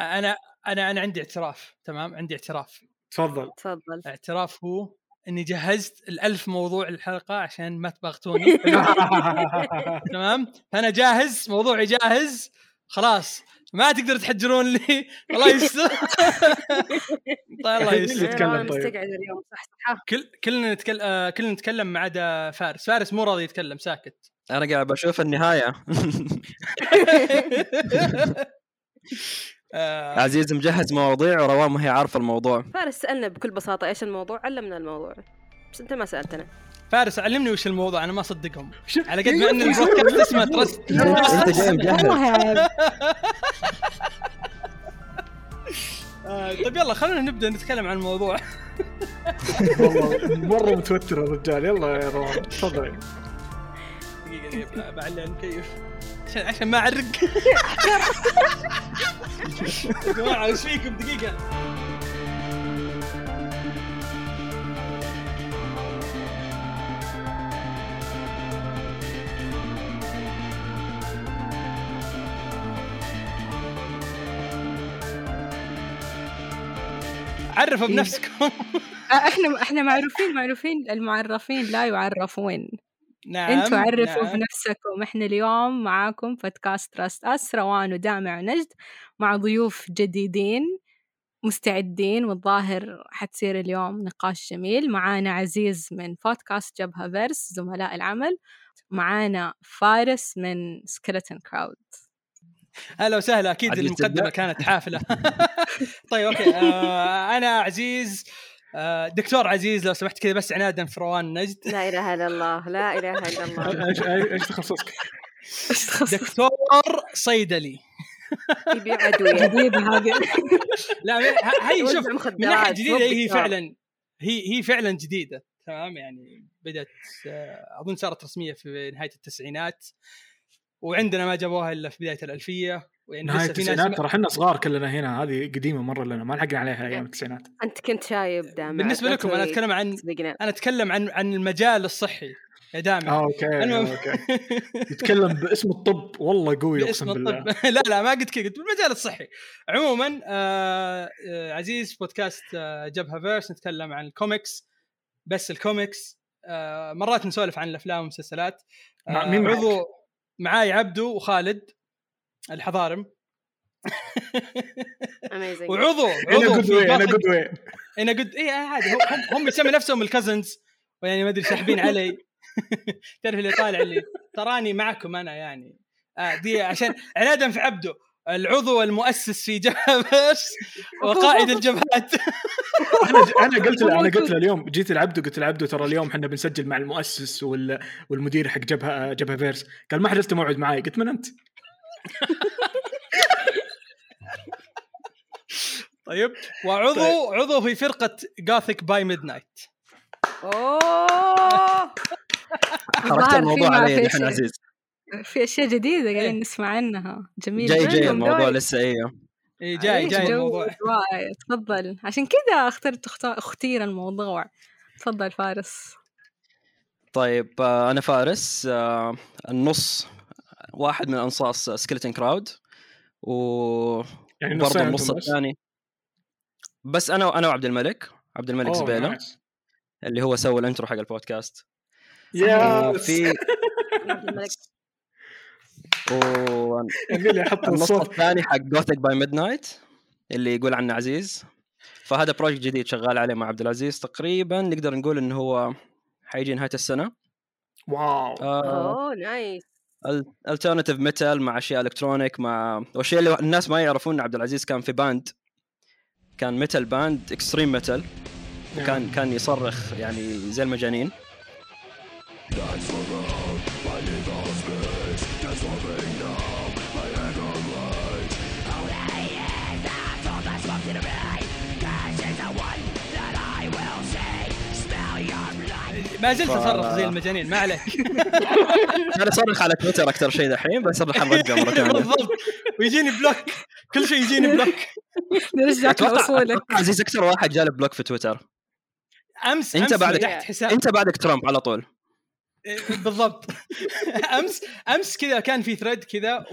أنا أنا أنا عندي اعتراف تمام؟ عندي اعتراف. تفضل. تفضل. اعتراف هو إني جهزت الألف موضوع الحلقة عشان ما تبغتوني تمام؟ فأنا جاهز موضوعي جاهز. خلاص ما تقدر تحجرون لي. الله يستر طيب الله يستر يتكلم أنا طيب. اليوم صح صح. كل كلنا نتكلم آه كلنا نتكلم ما عدا فارس. فارس مو راضي يتكلم ساكت. أنا قاعد بشوف النهاية. آه عزيز مجهز مواضيع وروان ما هي عارفة الموضوع. فارس سألنا بكل بساطة إيش الموضوع علمنا الموضوع. بس أنت ما سألتنا. فارس علمني وش الموضوع أنا ما اصدقهم على قد ما إن البودكاست اسمه ترست أنت جاي مجهز. آه طيب يلا خلونا نبدأ نتكلم عن الموضوع. والله مرة متوتر الرجال يلا يا روان تفضل. دقيقة بعلي المكيف عشان عشان ما أعرق. يا جماعة وش فيكم؟ دقيقة. عرفوا بنفسكم. آه، إحنا إحنا معروفين معروفين. المعرفين لا يعرفون. نعم أنتوا عرفوا نعم. بنفسكم إحنا اليوم معاكم بودكاست Trust Us روان ودامع ونجد مع ضيوف جديدين مستعدين والظاهر حتصير اليوم نقاش جميل معانا عزيز من بودكاست جبهة فيرس زملاء العمل معانا فارس من Skeleton Crowd هلا وسهلا أكيد المقدمة؟ كانت حافلة طيب أوكي آه أنا عزيز آه دكتور عزيز لو سمحت كذا بس عنادا في روان نجد. لا إله إلا الله لا إله إلا الله. أيش إيش تخصصك؟ دكتور صيدلي يبيع أدوية. جديد هذه لا هي شوف من ناحية جديدة هي. فعلا هي هي فعلا جديدة تمام؟ يعني بدأت آه، أظن صارت رسمية في نهاية التسعينات. وعندنا ما جابوها إلا في بداية الألفية ويعني نهاية التسعينات ترى إحنا صغار كلنا هنا هذه قديمة مرة لنا ما لحقنا عليها أيام التسعينات. أنت كنت شايب دامع بالنسبة لا لكم أنا أتكلم عن صدقنا أنا أتكلم عن عن المجال الصحي يا دامع آه أوكي المهم أوكي. يتكلم باسم الطب والله قوي أقسم بالله. لا لا ما قلت كذا قلت بالمجال الصحي. عموما آه آه عزيز بودكاست آه جبهة فيرس نتكلم عن الكوميكس بس الكوميكس آه مرات نسولف عن الأفلام والمسلسلات. آه مين معك؟ عضو معاي عبدو وخالد الحضارم. وعضو إنا عضو جود في واي إنا جود واي إنا قد اي عادي. هم هم يسمي نفسهم الكازنز ويعني ما أدري ساحبين علي. تعرف اللي طالع اللي تراني معكم أنا يعني. آه دي عشان عنادا في عبده العضو المؤسس في جبهه وقائد الجبهات. أنا ج- أنا قلت له أنا قلت له اليوم جيت لعبده قلت لعبده ترى اليوم إحنا بنسجل مع المؤسس وال والمدير حق جبهة جبهة فيرس. قال ما حجزت موعد معي قلت من أنت؟ طيب وعضو عضو في فرقة Gothic by Midnight أوه! حركت الموضوع علي شيء. عزيز. في أشياء جديدة إيه. قاعدين نسمع عنها جميل جاي جداً. جاي الموضوع. لسه أيوه إيه جاي جاي جو الموضوع رائع. تفضل عشان كذا اخترت أخت- أختير الموضوع تفضل فارس طيب آه، أنا فارس آه، النص واحد من أنصاص Skeleton Crowd و يعني برضه النص؟ الثاني بس أنا أنا وعبد الملك عبد الملك زبيلة nice. اللي هو سوى ال intro حق البودكاست يا وفي الملك. يبي لي أحط والنص الصوت. الثاني حق Gothic by Midnight اللي يقول عنه عزيز. فهذا project جديد شغال عليه مع عبد العزيز تقريبا. نقدر نقول إنه هو حيجي نهاية السنة. wow. آه أوه nice alternative metal مع أشياء electronic مع والشيء اللي الناس ما يعرفون إن عبد العزيز كان في band كان metal band extreme metal وكان كان يصرخ يعني زي المجانين. ما زلت أصرخ زي المجانين ما عليك. أنا أصرخ على تويتر أكثر شيء دحين بس ارجع مرة ثانية. بالضبط. ويجيني block. كل شيء يجيني block. نرجع أتوقع لأصولك. أتوقع عزيز أكثر واحد جاله block في تويتر. امس أنت امس بعد- فتحت حساب أنت بعدك ترامب على طول. بالضبط. امس أمس كذا كان في thread كذا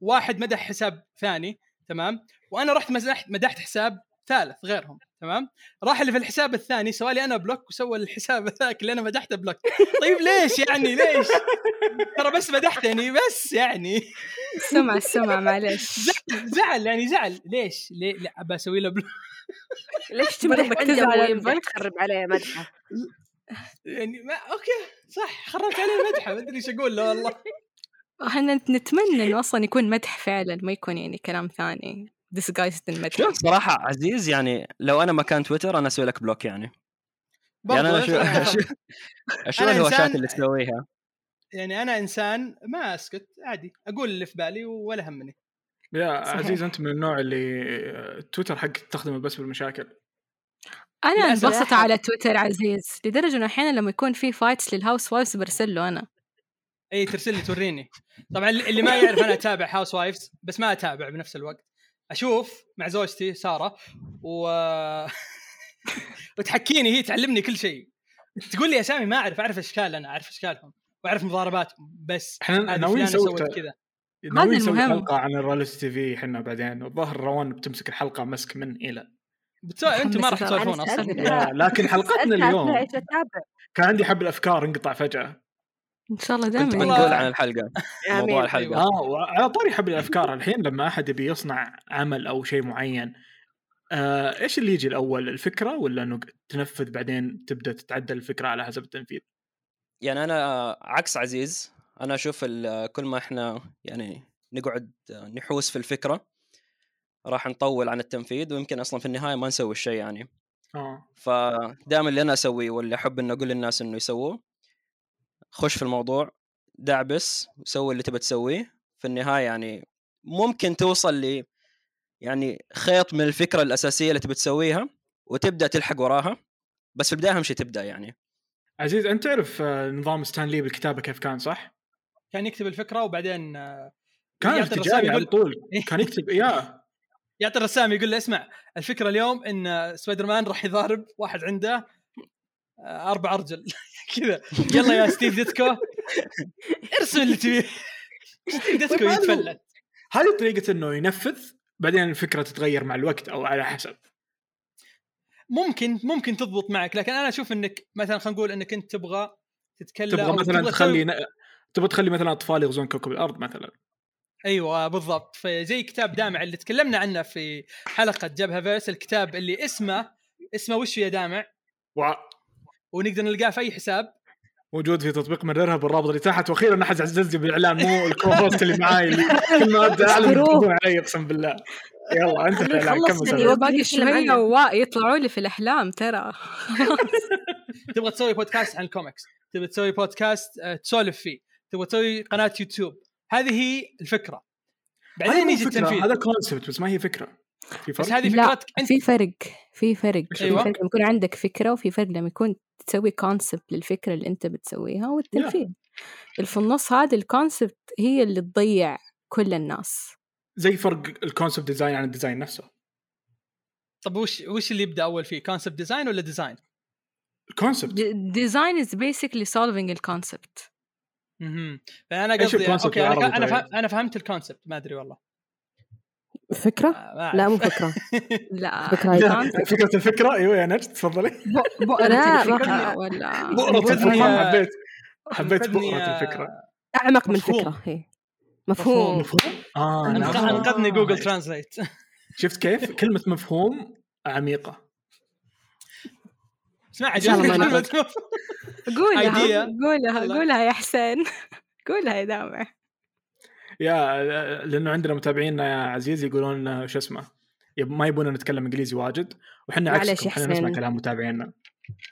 وواحد مدح حساب ثاني تمام؟ وأنا رحت مدحت مدحت حساب ثالث غيرهم تمام؟ راح اللي في الحساب الثاني سوى لي أنا block وسوى الحساب ذاك اللي أنا مدحته block. طيب ليش يعني؟ ليش؟ ترى بس مدحتني بس يعني. السمع السمع معلش زعل زعل يعني زعل. ليش؟ ليه؟ لا أبى أسوي له block. ليش تمدح؟ ركزوا عنده على ويمدح ال block. تخرب عليه مدحة. يعني ما أوكي صح. خربت عليه مدحة. ما أدري إيش أقول له والله. إحنا نتمنى إنه أصلا يكون مدح فعلا ما يكون يعني كلام ثاني. Disguised المدح شوف صراحة عزيز يعني لو أنا مكان تويتر أنا أسوي لك block يعني. يعني أنا شو أنا- شو, شو أنا الهوشات إنسان- اللي تسويها. يعني أنا إنسان ما أسكت عادي. أقول اللي في بالي ولا همني. يا صحيح. عزيز أنت من النوع اللي تويتر حق تستخدمه بس بالمشاكل. أنا. انبسط على تويتر عزيز لدرجة إنه أحيانا لما يكون في fights لل housewives برسل له أنا. إي ترسل لي توريني. طبعا اللي اللي ما يعرف أنا أتابع housewives بس ما أتابع بنفس الوقت. أشوف مع زوجتي سارة و وتحكيني هي تعلمني كل شيء. تقول لي اسامي ما أعرف أعرف اشكال أنا أعرف إشكالهم وأعرف مضارباتهم بس إحنا ناويين نسوي سوت كذا. ناويين نسوي المهم. حلقة عن ال reality TV. إحنا بعدين والظاهر روان بتمسك الحلقة مسك من إلى. بتسوي أنتم ما راح تسولفون أصلا. لكن حلقتنا اليوم كان عندي حبل افكار انقطع فجأة. إن شاء الله كنت دائما والله- بنقول عن الحلقة. موضوع الحلقة. آه وعلى طاري حبل الأفكار الحين لما أحد يبي يصنع عمل أو شيء معين. آه إيش اللي يجي الأول الفكرة ولا إنه تنفذ بعدين تبدأ تتعدل الفكرة على حسب التنفيذ؟ يعني أنا عكس عزيز أنا أشوف كل ما إحنا يعني نقعد نحوس في الفكرة راح نطول عن التنفيذ ويمكن أصلا في النهاية ما نسوي الشيء يعني. آه. فدائما اللي أنا أسويه واللي أحب اني أقول للناس إنه يسووه خش في الموضوع دعبس وسوي اللي تبى تسويه. في النهاية يعني ممكن توصل ل يعني خيط من الفكرة الأساسية اللي تبي تسويها وتبدأ تلحق وراها. بس في البداية أهم شيء تبدأ يعني. عزيز أنت تعرف آه، نظام ستانلي بالكتابة كيف كان صح؟ كان يكتب الفكرة وبعدين آه، كان الرسائل ارتجالي على طول. كان يكتب يا. يعطي الرسام يقول له اسمع الفكرة اليوم إن سبايدر مان راح يضارب واحد عنده آه، أربع أرجل. كذا. يلا يا ستيف ديتكو ارسم اللي تبيه ستيف ديتكو طيب يتفلت. هذه طريقة إنه ينفذ بعدين الفكرة تتغير مع الوقت أو على حسب. ممكن ممكن تضبط معك لكن أنا أشوف إنك مثلا خلينا نقول إنك أنت تبغى تتكلم تبغى مثلا تبغى تخلي تبغى تخلي مثلا أطفال يغزون كوكب الأرض مثلا. أيوه بالضبط. فزي كتاب دامع اللي تكلمنا عنه في حلقة جبهة فيرس الكتاب اللي اسمه اسمه وش يا دامع؟ و- ونقدر نلقاه في أي حساب. موجود في تطبيق مررها بالرابط اللي تحت. وأخيرا أحد عززني بالإعلان مو ال co-host اللي معاي اللي كل ما أبدأ أعلن علي أقسم بالله. يلا أنت كمل. باقي شوية يطلعوا لي في الأحلام ترى. تبغى تسوي بودكاست عن الكوميكس تبغى تسوي بودكاست آه، تسولف فيه. تبغى تسوي قناة يوتيوب. هذه هي الفكرة. بعدين يجي التنفيذ هذا concept بس ما هي فكرة. في فرق؟ بس هذه فكرتك أنت. في فرق في فرق. في أيوة. فرق. لما يكون عندك فكرة وفي فرق لما يكون تسوي concept للفكرة اللي أنت بتسويها والتنفيذ اللي في النص هذه ال concept هي اللي تضيع كل الناس. زي فرق ال concept design عن ال design نفسه. طب وش وش اللي يبدأ أول فيه concept design ولا design؟ ال concept is basically solving the concept. أها فأنا إيش قصدي أوكي أنا طيب؟ أنا فهمت ال concept ما أدري والله. فكرة؟ آه، ما لا مو. فكرة لا فكرة. فكرة الفكرة أيوه يا نجد تفضلي بؤرة لا، الفكرة ولا بؤرة الفكرة يا- حبيت حبيت بؤرة يا- الفكرة أعمق من مفهوم. فكرة هي مفهوم مفهوم؟ آه. أنقذني Google Translate شفت كيف؟ كلمة مفهوم عميقة اسمع إن شاء الله ما كلمة نقص. مف- قولها. قولها. قولها يا حسين قولها يا دامع يا لأنه عندنا متابعينا يا عزيز يقولون شو اسمه ما يبون نتكلم إنجليزي واجد وحنا عكسكم إحنا نسمع. كلام متابعينا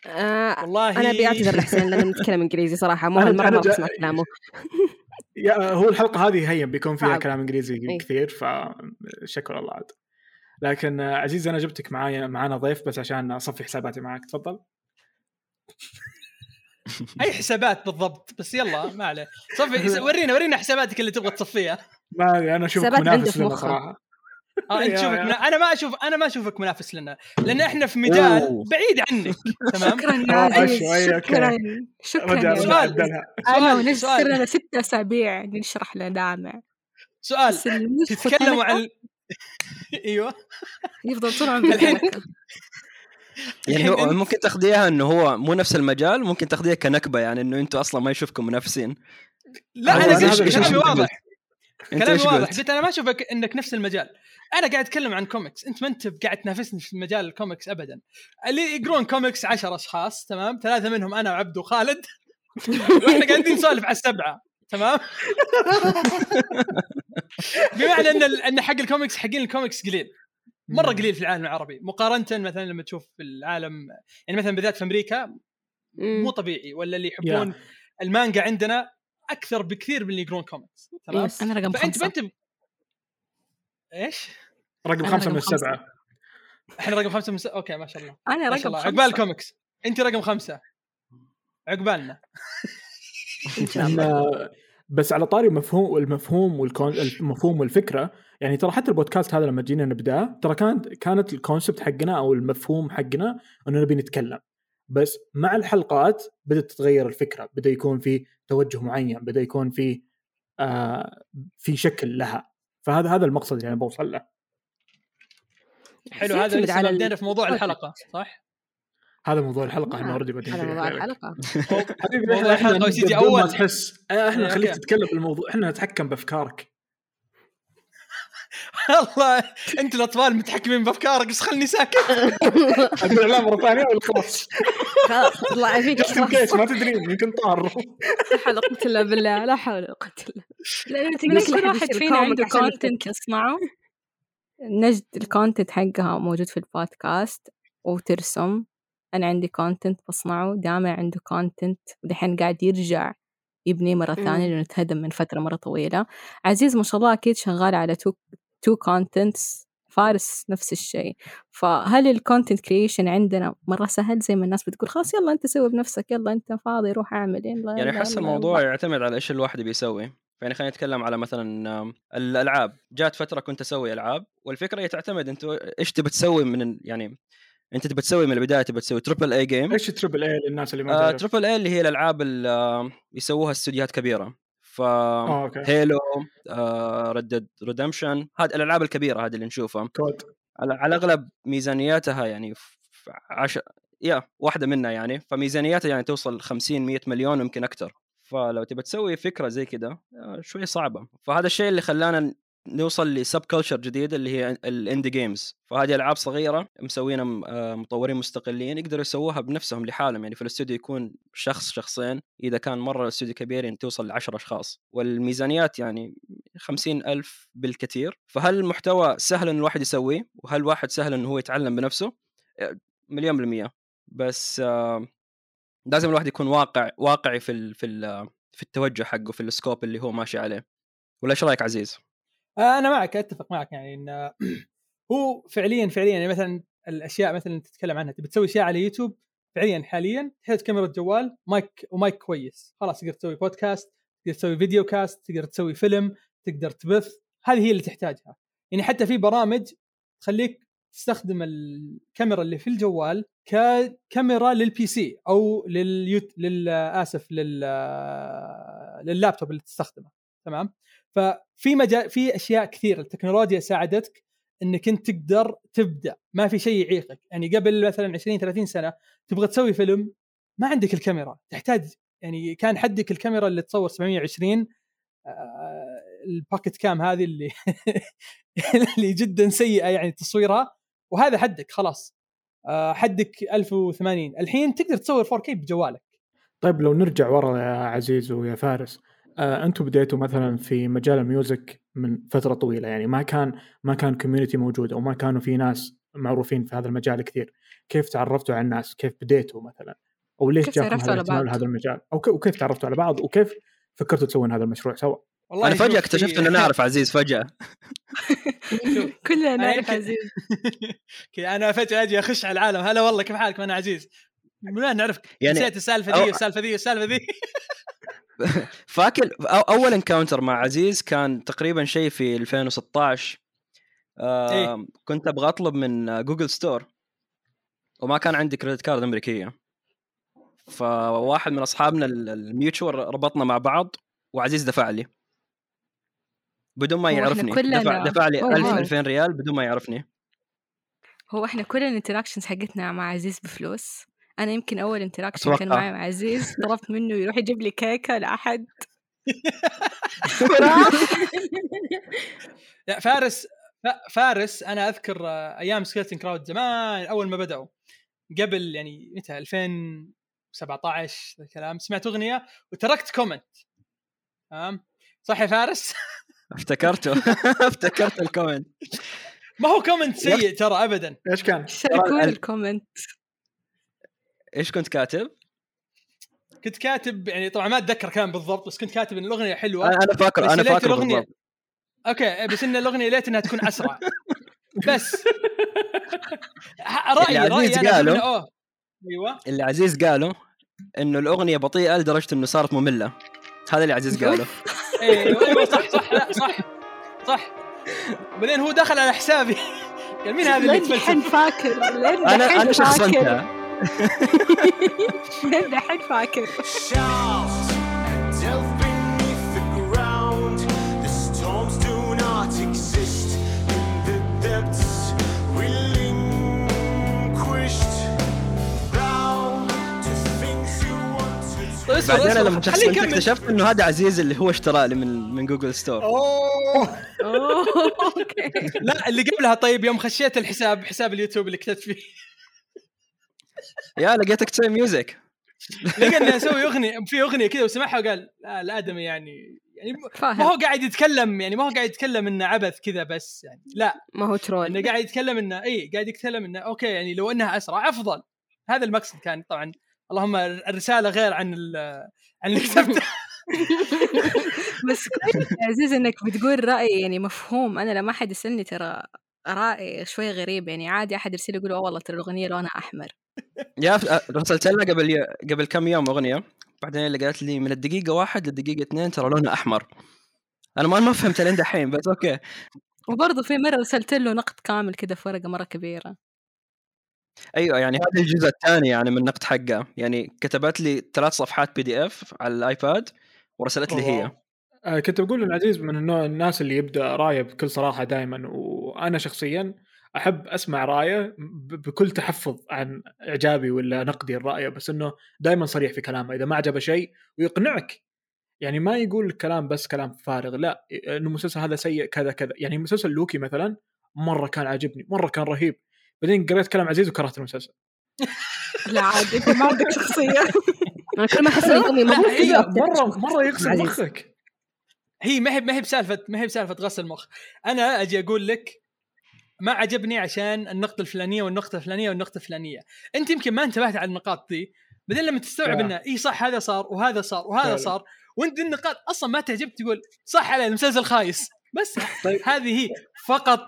آه والله أنا ابي اعتذر لحسين لأنه نتكلم إنجليزي صراحة مو هالمره ما بسمع كلامه يا هو الحلقة هذه هي بيكون فيها صعب. كلام إنجليزي إيه. كثير فشكرا الله عاد لكن عزيز أنا جبتك معايا معانا ضيف بس عشان أصفي حساباتي معك تفضل أي حسابات بالضبط بس يلا ما عليه صفي ورينا ورينا حساباتك اللي تبغى تصفيها ما أنا أشوفك منافس لنا مخه. صراحة آه أنت شوفك. منا... أنا ما أشوف أنا ما أشوفك منافس لنا لأن إحنا في مجال أوه. بعيد عنك تمام شكرا يا عزيز. شكرا شكرا رجع سؤال. أنا ونجد صرنا ست أسابيع نشرح لدامع سؤال تتكلموا عن أيوه يفضل طول عمره بالحركة. يعني هو ممكن تاخذيها إنه هو مو نفس المجال ممكن تاخذيها كنكبة يعني إنه أنتم أصلا ما يشوفكم منافسين. لا أنا قلت كلامي واضح. كلامي واضح. قلت؟ أنا ما أشوفك إنك نفس المجال. أنا قاعد أتكلم عن كوميكس أنت ما أنت قاعد تنافسني في مجال الكوميكس ابدا. اللي يقرون كوميكس عشر أشخاص تمام؟ ثلاثة منهم أنا وعبد وخالد. وإحنا قاعدين نسولف على السبعة تمام؟ بمعنى إن إن حق الكوميكس حقين الكوميكس قليل. مرة قليل في العالم العربي. مقارنة مثلا لما تشوف في العالم يعني مثلا بالذات في أمريكا. مو طبيعي ولا اللي يحبون المانجا عندنا أكثر بكثير من اللي يقرون كوميكس تمام yes. أنا رقم فانت خمسة. فأنت إيش؟ رقم رقم من خمسة. السبعة. إحنا رقم خمسة من س... أوكي ما شاء الله. شاء رقم الله. خمسة. عقبال الكوميكس أنت رقم خمسة. عقبالنا. إن شاء الله. إن- بس على طاري مفهوم المفهوم والكون المفهوم والفكرة يعني ترى حتى البودكاست هذا لما جينا نبدأه ترى كانت كانت الكونسبت حقنا أو المفهوم حقنا إنه نبي نتكلم. بس مع الحلقات بدأت تتغير الفكرة. بدأ يكون في توجه معين بدأ يكون في آه في شكل لها. فهذا هذا المقصد اللي أنا بوصل له. حلو هذا لسه على بدينا في موضوع الحلقة صح؟ هذا موضوع الحلقة إحنا آه، اوريدي بادين هذا فيه موضوع. الحلقة. حبيبي موضوع إحنا وسيدي بدون ما. تحس. آه، إحنا نخليك أوكي. تتكلم بالموضوع إحنا نتحكم بأفكارك. والله أنت الأطفال متحكمين بأفكارك بس خلني ساكت. أقول لا مرة ثانية ولا خلاص؟ خلاص طلع فيك كيس ما تدرين يمكن طار. لا حول ولا قوة إلا بالله لا حول ولا قوة إلا بس كل واحد فينا عنده كونتنت. يصنعه نجد ال content حقها موجود في البودكاست وترسم. أنا عندي content بصنعه دامع عنده content ودحين قاعد يرجع يبني مرة. ثانية لأنه تهدم من فترة مرة طويلة. عزيز ما شاء الله أكيد شغال على two two contents فارس نفس الشيء. فهل ال content creation عندنا مرة سهل؟ زي ما الناس بتقول خلاص يلا أنت سوي بنفسك يلا أنت فاضي روح أعمل يلا يعني أحس الموضوع يلا. يعتمد على إيش الواحد بيسوي. يعني خلينا نتكلم على مثلا الألعاب. جات فترة كنت أسوي ألعاب والفكرة هي تعتمد أنت إيش تبي تسوي من يعني انت تبي تسوي من البداية تبي تسوي triple A game إيش triple A للناس اللي ما آه تعرف؟ triple A اللي هي الألعاب اللي يسووها استديوهات كبيرة. ف Halo آه Red Dead Redemption هذه الألعاب الكبيرة هذه اللي نشوفها. COD. على, على اغلب ميزانياتها يعني في عش... يا واحدة منها يعني. فميزانياتها يعني توصل 50 100 مليون يمكن أكثر فلو تبى تسوي فكرة زي كذا آه، شوي صعبة. فهذا الشيء اللي خلانا نوصل ل subculture جديد اللي هي ال indie games فهذه ألعاب صغيرة مسوينها آه، مطورين مستقلين يقدروا يسووها بنفسهم لحالهم. يعني في الاستوديو يكون شخص شخصين. إذا كان مرة الاستوديو كبير يعني توصل ل 10 أشخاص. والميزانيات يعني خمسين ألف بالكثير. فهل المحتوى سهل إن الواحد يسويه؟ وهل الواحد سهل إنه هو يتعلم بنفسه؟ آه، مليون بالمية. بس آه، لازم الواحد يكون واقع واقعي في في في التوجه حقه في ال scope اللي هو ماشي عليه. ولا إيش رأيك عزيز؟ أنا معك أتفق معك يعني إن هو فعليا فعليا يعني مثلا الأشياء مثلا تتكلم عنها تبي تسوي اشياء على يوتيوب فعليا حاليا تحتاج كاميرا جوال mic و mic كويس خلاص تقدر تسوي بودكاست تقدر تسوي video cast تقدر تسوي فيلم تقدر تبث هذه هي اللي تحتاجها. يعني حتى في برامج تخليك تستخدم الكاميرا اللي في الجوال ككاميرا للبي سي أو لليوت لل آسف لل لللابتوب اللي تستخدمه تمام؟ ففي مجال في أشياء كثيرة التكنولوجيا ساعدتك إنك أنت تقدر تبدأ ما في شيء يعيقك. يعني قبل مثلا 20 30 سنة تبغى تسوي فيلم ما عندك الكاميرا تحتاج يعني كان حدك الكاميرا اللي تصور 720 آه، ال pocket cam هذه اللي اللي جدا سيئة يعني تصويرها وهذا حدك خلاص. آه، حدك 1080 الحين تقدر تصور 4K بجوالك. طيب لو نرجع ورا يا عزيز ويا فارس أنتم بديتوا مثلا في مجال ال music من فترة طويلة يعني ما كان ما كان community موجود أو ما كانوا في ناس معروفين في هذا المجال كثير. كيف تعرفتوا على الناس؟ كيف بديتوا مثلا؟ أو ليش كيف جاكم تعرفتوا هذا الاهتمام؟ لهذا المجال؟ أو ك- وكيف تعرفتوا على بعض؟ وكيف فكرتوا تسوون هذا المشروع سوا؟ والله أنا فجأة اكتشفت في- اني نعرف عزيز فجأة. كلنا نعرف عزيز. كذا أنا فجأة أجي أخش على العالم. هلا والله كيف حالك؟ أنا عزيز. من وين نعرفك؟ يعني نسيت السالفة ذي والسالفه ذي والسالفه ذي فاكر أول encounter مع عزيز كان تقريبا شيء في 2016 آه إيه. كنت أبغى أطلب من Google Store وما كان عندي credit card أمريكية. فواحد من أصحابنا ال- ال mutual ربطنا مع بعض وعزيز دفع لي. بدون ما يعرفني. دفع دفع لي هو 1000 هو. 2000 ريال بدون ما يعرفني. هو إحنا كل ال interactions حقتنا مع عزيز بفلوس. أنا يمكن أول interaction كان. معي مع عزيز طلبت منه يروح يجيب لي كيكة لأحد. لا فارس ف- فارس أنا أذكر آه، أيام Skeleton Crowd زمان أول ما بدأوا. قبل يعني متى؟ 2017 ذا الكلام. سمعت أغنية وتركت comment تمام؟ صح يا فارس؟ افتكرته. افتكرت ال comment ما هو comment سيء ترى ابدا. إيش كان؟ شاركوني ال- ال comment إيش كنت كاتب؟ كنت كاتب يعني طبعا ما أتذكر كلام بالضبط بس كنت كاتب إن الأغنية حلوة. أنا أنا فاكر أنا فاكر الأغنية- بالضبط. أوكي بس إن الأغنية ليت إنها تكون أسرع. بس. رايي اللي رأيي عزيز أنا قاله- أقول إنه أوه. أيوه. اللي عزيز قاله إنه الأغنية بطيئة لدرجة إنه صارت مملة. هذا اللي عزيز قاله. أيوه أيوه صح صح لا صح صح. بعدين هو دخل على حسابي. قال مين هذا اللي يتفلسف؟ فاكر أنا أنا شخصنتها دحين فاكر بعدين اصبر لما اكتشفت إنه هذا عزيز اللي هو اشتراه لي من من Google Store اوه أوه. okay. لا اللي قبلها طيب يوم خشيت الحساب حساب اليوتيوب اللي كتبت فيه. يا لقيتك تسوي music لقى اني أسوي أغنية في أغنية كذا وسمعها وقال لا الأدمي يعني يعني ما هو قاعد يتكلم يعني ما هو قاعد يتكلم إنه عبث كذا بس يعني لا. ما هو troll إنه قاعد يتكلم إنه إي قاعد يتكلم إنه okay يعني لو إنها أسرع أفضل. هذا المقصد كان طبعا. اللهم الرسالة غير عن ال- عن اللي كتبته. بس كويس يا عزيز إنك بتقول رأي يعني مفهوم. أنا لما أحد يسألني ترى رأي شوي غريب يعني عادي أحد يرسل يقول "أوه والله ترى الأغنية لونها أحمر. يا رسلت لها قبل قبل كم يوم أغنية. بعدين اللي قالت لي من الدقيقة واحد للدقيقة اثنين ترى لونها أحمر. أنا ما ما فهمت لين دحين بس أوكي. وبرضه في مرة رسلت له نقد كامل كده في ورقة مرة كبيرة. أيوه يعني هذا الجزء الثاني يعني من النقد حقها يعني كتبت لي ثلاث صفحات PDF على الآيباد ورسلت لي هي. آه، كنت بقول ان عزيز من النوع الناس اللي يبدأ رأيه بكل صراحة دائما وأنا شخصيا أحب أسمع رأيه ب- بكل تحفظ عن إعجابي ولا نقدي لرأيه بس إنه دائما صريح في كلامه. إذا ما عجبه شيء ويقنعك. يعني ما يقول الكلام بس كلام فارغ لا إنه المسلسل هذا سيء كذا كذا. يعني مسلسل لوكي مثلا مرة كان عاجبني مرة كان رهيب. بعدين قريت كلام عزيز وكرهت المسلسل. لا عادي إنت ما عندك شخصية. أنا كل ما أحس إني امي مره مرة يغسل. مخك. هي ما هي ما هي بسالفه ما هي بسالفة غسل مخ. أنا أجي أقول لك ما عجبني عشان النقطة الفلانية والنقطة الفلانية والنقطة الفلانية انت يمكن ما انتبهت على النقاط دي بعدين لما تستوعب. إنه إي صح هذا صار وهذا صار وهذا فعلا. صار وانت دي النقاط أصلا ما تعجبك تقول صح على المسلسل خايس بس طيب. هذه هي فقط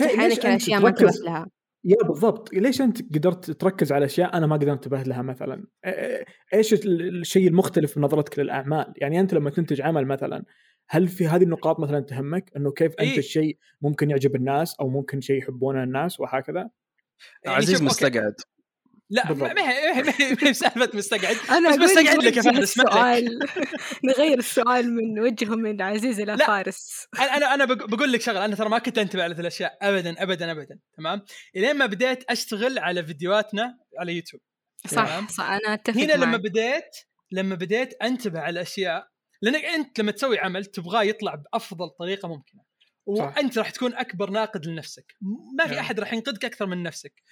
عينك أنت الاشياء ما؟ انتبهت لها يا بالضبط ليش أنت قدرت تركز على أشياء أنا ما قدرت انتبه لها مثلا إيه- إيش ال- الشيء المختلف في نظرتك للأعمال يعني أنت لما تنتج عمل مثلا هل في هذه النقاط مثلا تهمك إنه كيف أنت إيه. الشيء ممكن يعجب الناس أو ممكن شيء يحبونه الناس وهكذا يعني عزيز. مستقعد لا ما بالضبط. ما هي ما هي- بسالفه مستقعد أنا بس أقول بستقعد لك يا فهد،. السؤال نغير السؤال من وجهه من عزيز إلى لا. فارس أنا أنا أنا بق- بقول لك شغلة أنا ترى ما كنت أنتبه على الاشياء ابدا ابدا ابدا تمام إلين ما بديت أشتغل على فيديوهاتنا على يوتيوب صح. صح أنا أتفق هنا لما. بديت لما بديت أنتبه على الاشياء لأنك أنت لما تسوي عمل تبغاه يطلع بأفضل طريقة ممكنة. وأنت راح تكون أكبر ناقد لنفسك. ما في نعم. أحد راح ينقدك أكثر من نفسك.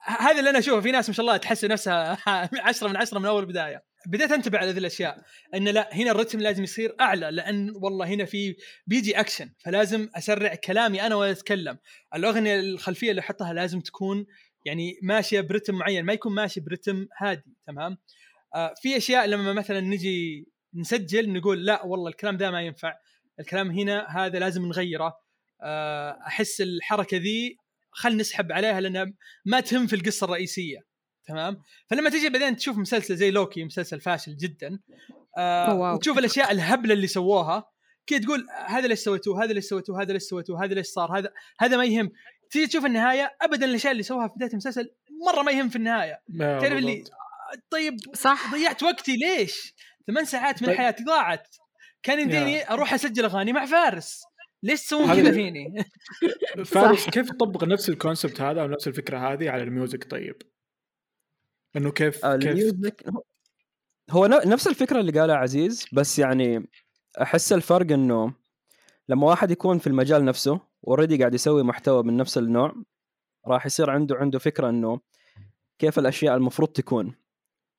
هذا اللي أنا أشوفه. في ناس ما شاء الله تحس نفسها 10 من 10 من أول بداية. بديت أنتبه على ذي الأشياء. إن لا هنا الرتم لازم يصير أعلى لأن والله هنا في بيجي أكشن. فلازم أسرع كلامي أنا وأنا أتكلم. الأغنية الخلفية اللي أحطها لازم تكون يعني ماشية برتم معين. ما يكون ماشي برتم هادي تمام؟ آه في أشياء لما مثلا نجي نسجل نقول لا والله الكلام ده ما ينفع. الكلام هنا هذا لازم نغيره. آه أحس الحركة ذي خل نسحب عليها لأنها ما تهم في القصة الرئيسية تمام؟ فلما تجي بعدين تشوف مسلسل زي لوكي مسلسل فاشل جدا آه. وتشوف الأشياء الهبلة اللي سووها كذا تقول هذا ليش سويتوه؟ هذا ليش سويتوه؟ هذا ليش سويتوه؟ هذا ليش صار؟ هذا هذا ما يهم. تيجي تشوف النهاية ابدا الأشياء اللي سووها في بداية المسلسل مرة ما يهم في النهاية. تعرف اللي. طيب صح. ضيعت وقتي ليش؟ ثمان ساعات من طيب. حياتي ضاعت كان يمديني أروح أسجل أغاني مع فارس ليش تسوون كذا فيني؟ فارس كيف تطبق نفس ال concept هذا أو نفس الفكرة هذه على ال music طيب؟ إنه كيف كيف الميوزك هو ن- نفس الفكرة اللي قالها عزيز بس يعني أحس الفرق إنه لما واحد يكون في المجال نفسه already قاعد يسوي محتوى من نفس النوع راح يصير عنده عنده فكرة إنه كيف الأشياء المفروض تكون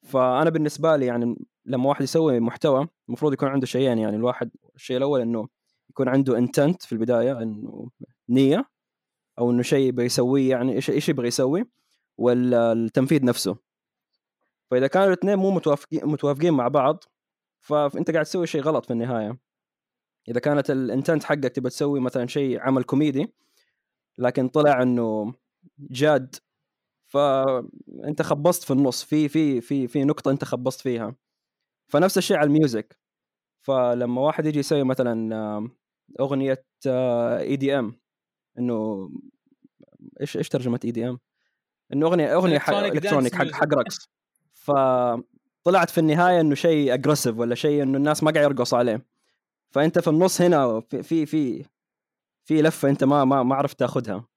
فأنا بالنسبة لي يعني لما واحد يسوي محتوى المفروض يكون عنده شيئين يعني الواحد الشيء الأول إنه يكون عنده intent في البداية إنه نية أو إنه شيء يبغى يسويه يعني إيش إيش يبغى يسوي والتنفيذ نفسه. فإذا كانوا الاثنين مو متوافقين متوافقين مع بعض فأنت قاعد تسوي شيء غلط في النهاية. إذا كانت ال intent حقك تبغى تسوي مثلا شيء عمل كوميدي لكن طلع إنه جاد فأنت خبصت في النص في في في في نقطة أنت خبصت فيها. فنفس الشيء على ال music. فلما واحد يجي يسوي مثلا أغنية EDM إنه إيش إيش ترجمة EDM؟ إنه أغنية أغنية electronic حق. حق رقص فطلعت في النهاية إنه شيء aggressive ولا شيء إنه الناس ما قاعد يرقصوا عليه. فأنت في النص هنا في في في, في لفة أنت ما ما ما عرفت تاخذها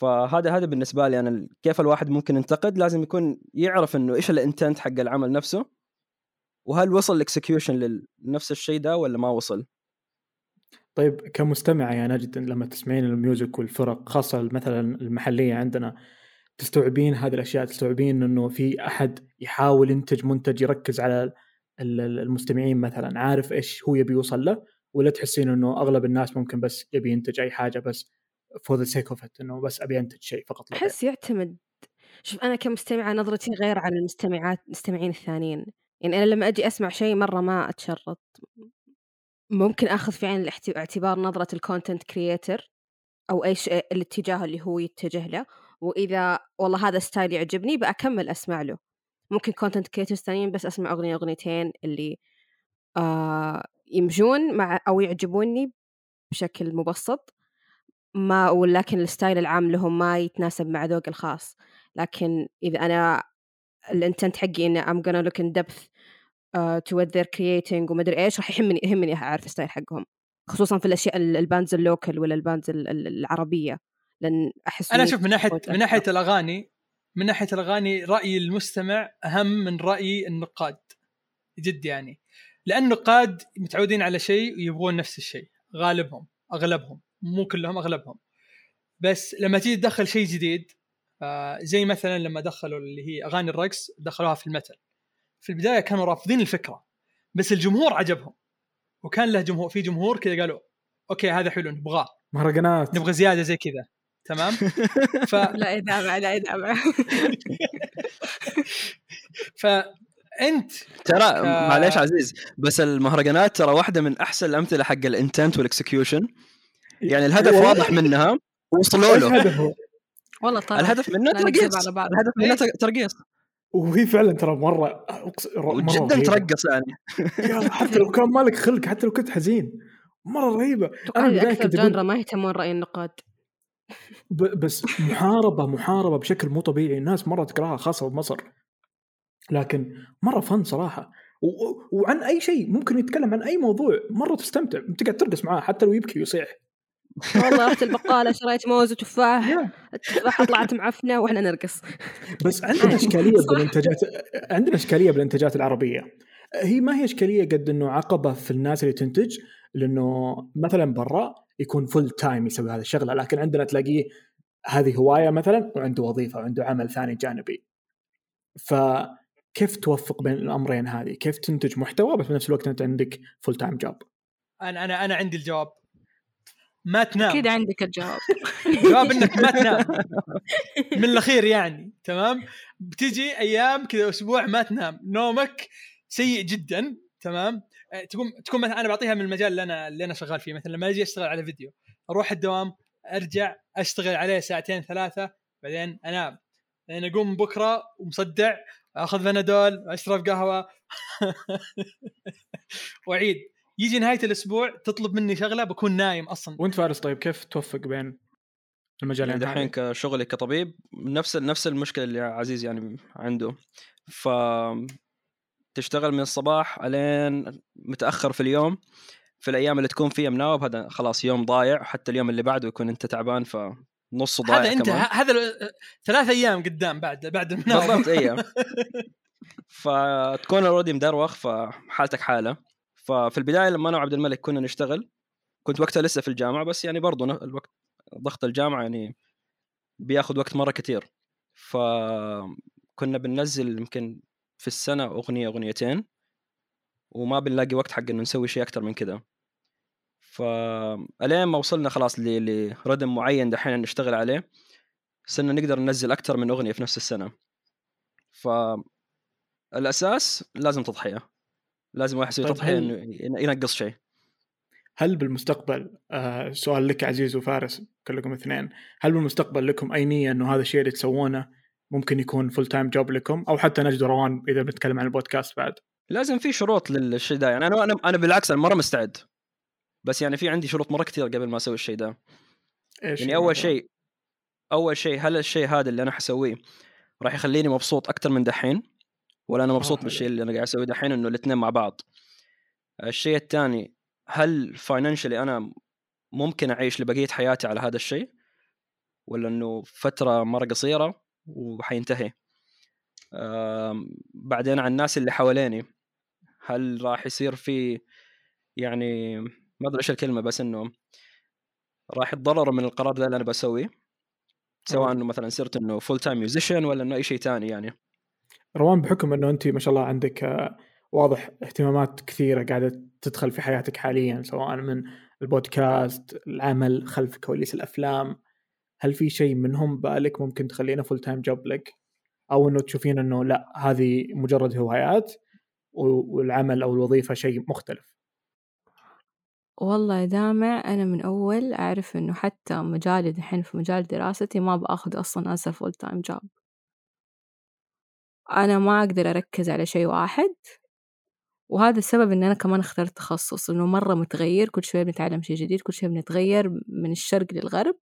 فهذا هذا بالنسبة لي أنا كيف الواحد ممكن ينتقد. لازم يكون يعرف إنه إيش ال intent حق العمل نفسه. وهل وصل ال execution لنفس الشيء ده ولا ما وصل؟ طيب كمستمعة يا نجد لما تسمعين ال music والفرق خاصة مثلا المحلية عندنا تستوعبين هذه الأشياء تستوعبين أنه في أحد يحاول ينتج منتج يركز على ال- ال- المستمعين مثلا عارف إيش هو يبي يوصل له ولا تحسين أنه أغلب الناس ممكن بس يبي ينتج أي حاجة بس for the sake of it أنه بس أبي أنتج شيء فقط. أحس يعتمد. شوف أنا كمستمعة نظرتي غير عن المستمعات المستمعين الثانيين. يعني أنا لما أجي أسمع شيء مرة ما اتشرط ممكن آخذ في عين الاعتبار نظرة ال content creator أي شيء الاتجاه اللي هو يتجه له وإذا والله هذا style يعجبني بكمل أسمع له. ممكن content creators ثانيين بس أسمع أغنية أغنيتين اللي آه يمجون مع أو يعجبوني بشكل مبسط. ما ولكن ال style العام لهم ما يتناسب مع ذوقي الخاص. لكن إذا أنا ال intent حقي ان I'm gonna look in depth uh, to what they're creating ومدري إيش راح يهمني يهمني أعرف ال style حقهم. خصوصا في الأشياء ال- bands ال local ولا bands ال- ال- العربية. لأن أحس أنا أشوف من ناحيه. من ناحية الأغاني من ناحية الأغاني راي المستمع أهم من رأي النقاد. جد يعني. لأن النقاد متعودين على شيء ويبغون نفس الشيء. غالبهم أغلبهم مو كلهم أغلبهم. بس لما تيجي تدخل شيء جديد آه زي مثلا لما دخلوا اللي هي أغاني الرقص دخلوها في المثل. في البداية كانوا رافضين الفكرة بس الجمهور عجبهم. وكان له جمهور في جمهور كذا قالوا أوكي هذا حلو نبغاه. مهرجانات. نبغى زيادة زي كذا. تمام؟ ف لا يتابع لا يتابع فأنت ترى آه. معليش عزيز بس المهرجانات ترى واحدة من أحسن الأمثلة حق ال intent وال execution. يعني الهدف أيوة. واضح منها وصلوا له؟ والله طبعا الهدف منه ترقيص الهدف منه إيه. ترقيص وهي فعلا ترى مرة مرة جدا رهيبة. ترقص يعني حتى لو كان مالك خلق حتى لو كنت حزين. مرة رهيبة. أنا أكثر genre ما يهتمون راي النقاد. ب- بس محاربة محاربة بشكل مو طبيعي. الناس مرة تكرهها خاصة بمصر. لكن مرة فن صراحة. وعن أي شيء ممكن يتكلم عن أي موضوع مرة تستمتع. تقعد ترقص معاه حتى لو يبكي ويصيح. والله رحت البقالة شريت موز وتفاح. يا. التفاحة طلعت معفنة وإحنا نرقص. بس عندنا إشكالية بالإنتاجات عندنا إشكالية بالإنتاجات العربية. هي ما هي إشكالية قد إنه عقبة في الناس اللي تنتج؟ لأنه مثلا برا يكون full time يسوي هذه الشغلة لكن عندنا تلاقيه هذه هواية مثلا وعنده وظيفة وعنده عمل ثاني جانبي. فكيف توفق بين الأمرين هذه؟ كيف تنتج محتوى بس بنفس الوقت أنت عندك full time job؟ أنا أنا أنا عندي الجواب. ما تنام. أكيد عندك الجواب. جواب إنك ما تنام. من الأخير يعني تمام؟ بتجي أيام كذا أسبوع ما تنام. نومك سيء جدا تمام؟ أه، تقوم تكون مثلا أنا بعطيها من المجال اللي أنا اللي أنا شغال فيه. مثلا لما أجي أشتغل على فيديو أروح الدوام أرجع أشتغل عليه ساعتين ثلاثة بعدين أنام. بعدين أقوم بكرة ومصدع أخذ فنادول أشرب قهوة. وأعيد. يجي نهاية الأسبوع تطلب مني شغلة بكون نايم أصلا. وأنت فارس طيب كيف توفق بين المجالين يعني؟ دحين كشغلي كطبيب نفس نفس المشكلة اللي عزيز يعني عنده. ف تشتغل من الصباح الين متأخر في اليوم في الأيام اللي تكون فيها مناوب هذا خلاص يوم ضايع حتى اليوم اللي بعده يكون أنت تعبان فنصه ضايع هذا أنت هذا ثلاث أيام قدام بعد بعد المناوب. بالضبط أيوه فتكون اوريدي مدروخ فحالتك حالة. ففي البداية لما أنا وعبد الملك كنا نشتغل كنت وقتها لسه في الجامعة بس يعني برضو الوقت ضغط الجامعة يعني بياخذ وقت مرة كثير فكنا بننزل يمكن في السنة أغنية أغنيتين وما بنلاقي وقت حق انه نسوي شيء أكثر من كذا فالين ما وصلنا خلاص لردم معين دحين نشتغل عليه صرنا نقدر ننزل أكثر من أغنية في نفس السنة. ف الأساس لازم تضحية. لازم واحد يسوي طيب تضحية هل- إنه ينقص شيء. هل بالمستقبل آه سؤال لك عزيز وفارس كلكم اثنين. هل بالمستقبل لكم أي نية إنه هذا الشيء اللي تسوونه ممكن يكون full time job لكم؟ أو حتى نجد روان إذا بنتكلم عن البودكاست بعد. لازم في شروط للشيء ده. يعني أنا أنا أنا بالعكس أنا مرة مستعد. بس يعني في عندي شروط مرة كثير قبل ما أسوي الشيء ده. إيش يعني أول؟ شيء أول شيء هل الشيء هذا اللي أنا حسويه راح يخليني مبسوط أكثر من دحين؟ ولا أنا مبسوط آه، بالشيء اللي أنا قاعد أسويه دحين إنه الاثنين مع بعض. الشيء الثاني هل financially أنا ممكن أعيش لبقية حياتي على هذا الشيء؟ ولا إنه فترة مرة قصيرة وحينتهي؟ بعدين عن الناس اللي حواليني هل راح يصير في يعني ما أدري إيش الكلمة بس إنه راح يتضرروا من القرار ده اللي أنا بسويه؟ سواء إنه مثلا صرت إنه full time musician ولا إنه أي شيء ثاني يعني. روان بحكم إنه أنت ما شاء الله عندك آه، واضح اهتمامات كثيرة قاعدة تدخل في حياتك حاليا سواء من البودكاست العمل خلف كواليس الأفلام. هل في شيء منهم بالك ممكن تخلينه full time job لك؟ أو إنه تشوفين إنه لا هذه مجرد هوايات والعمل أو الوظيفة شيء مختلف؟ والله أنا من أول أعرف إنه حتى مجالي دحين في مجال دراستي ما بأخذ أصلا as a full time job أنا ما أقدر أركز على شيء واحد وهذا السبب إن أنا كمان اخترت تخصص إنه مرة متغير كل شوية بنتعلم شيء جديد كل شوية بنتغير من الشرق للغرب.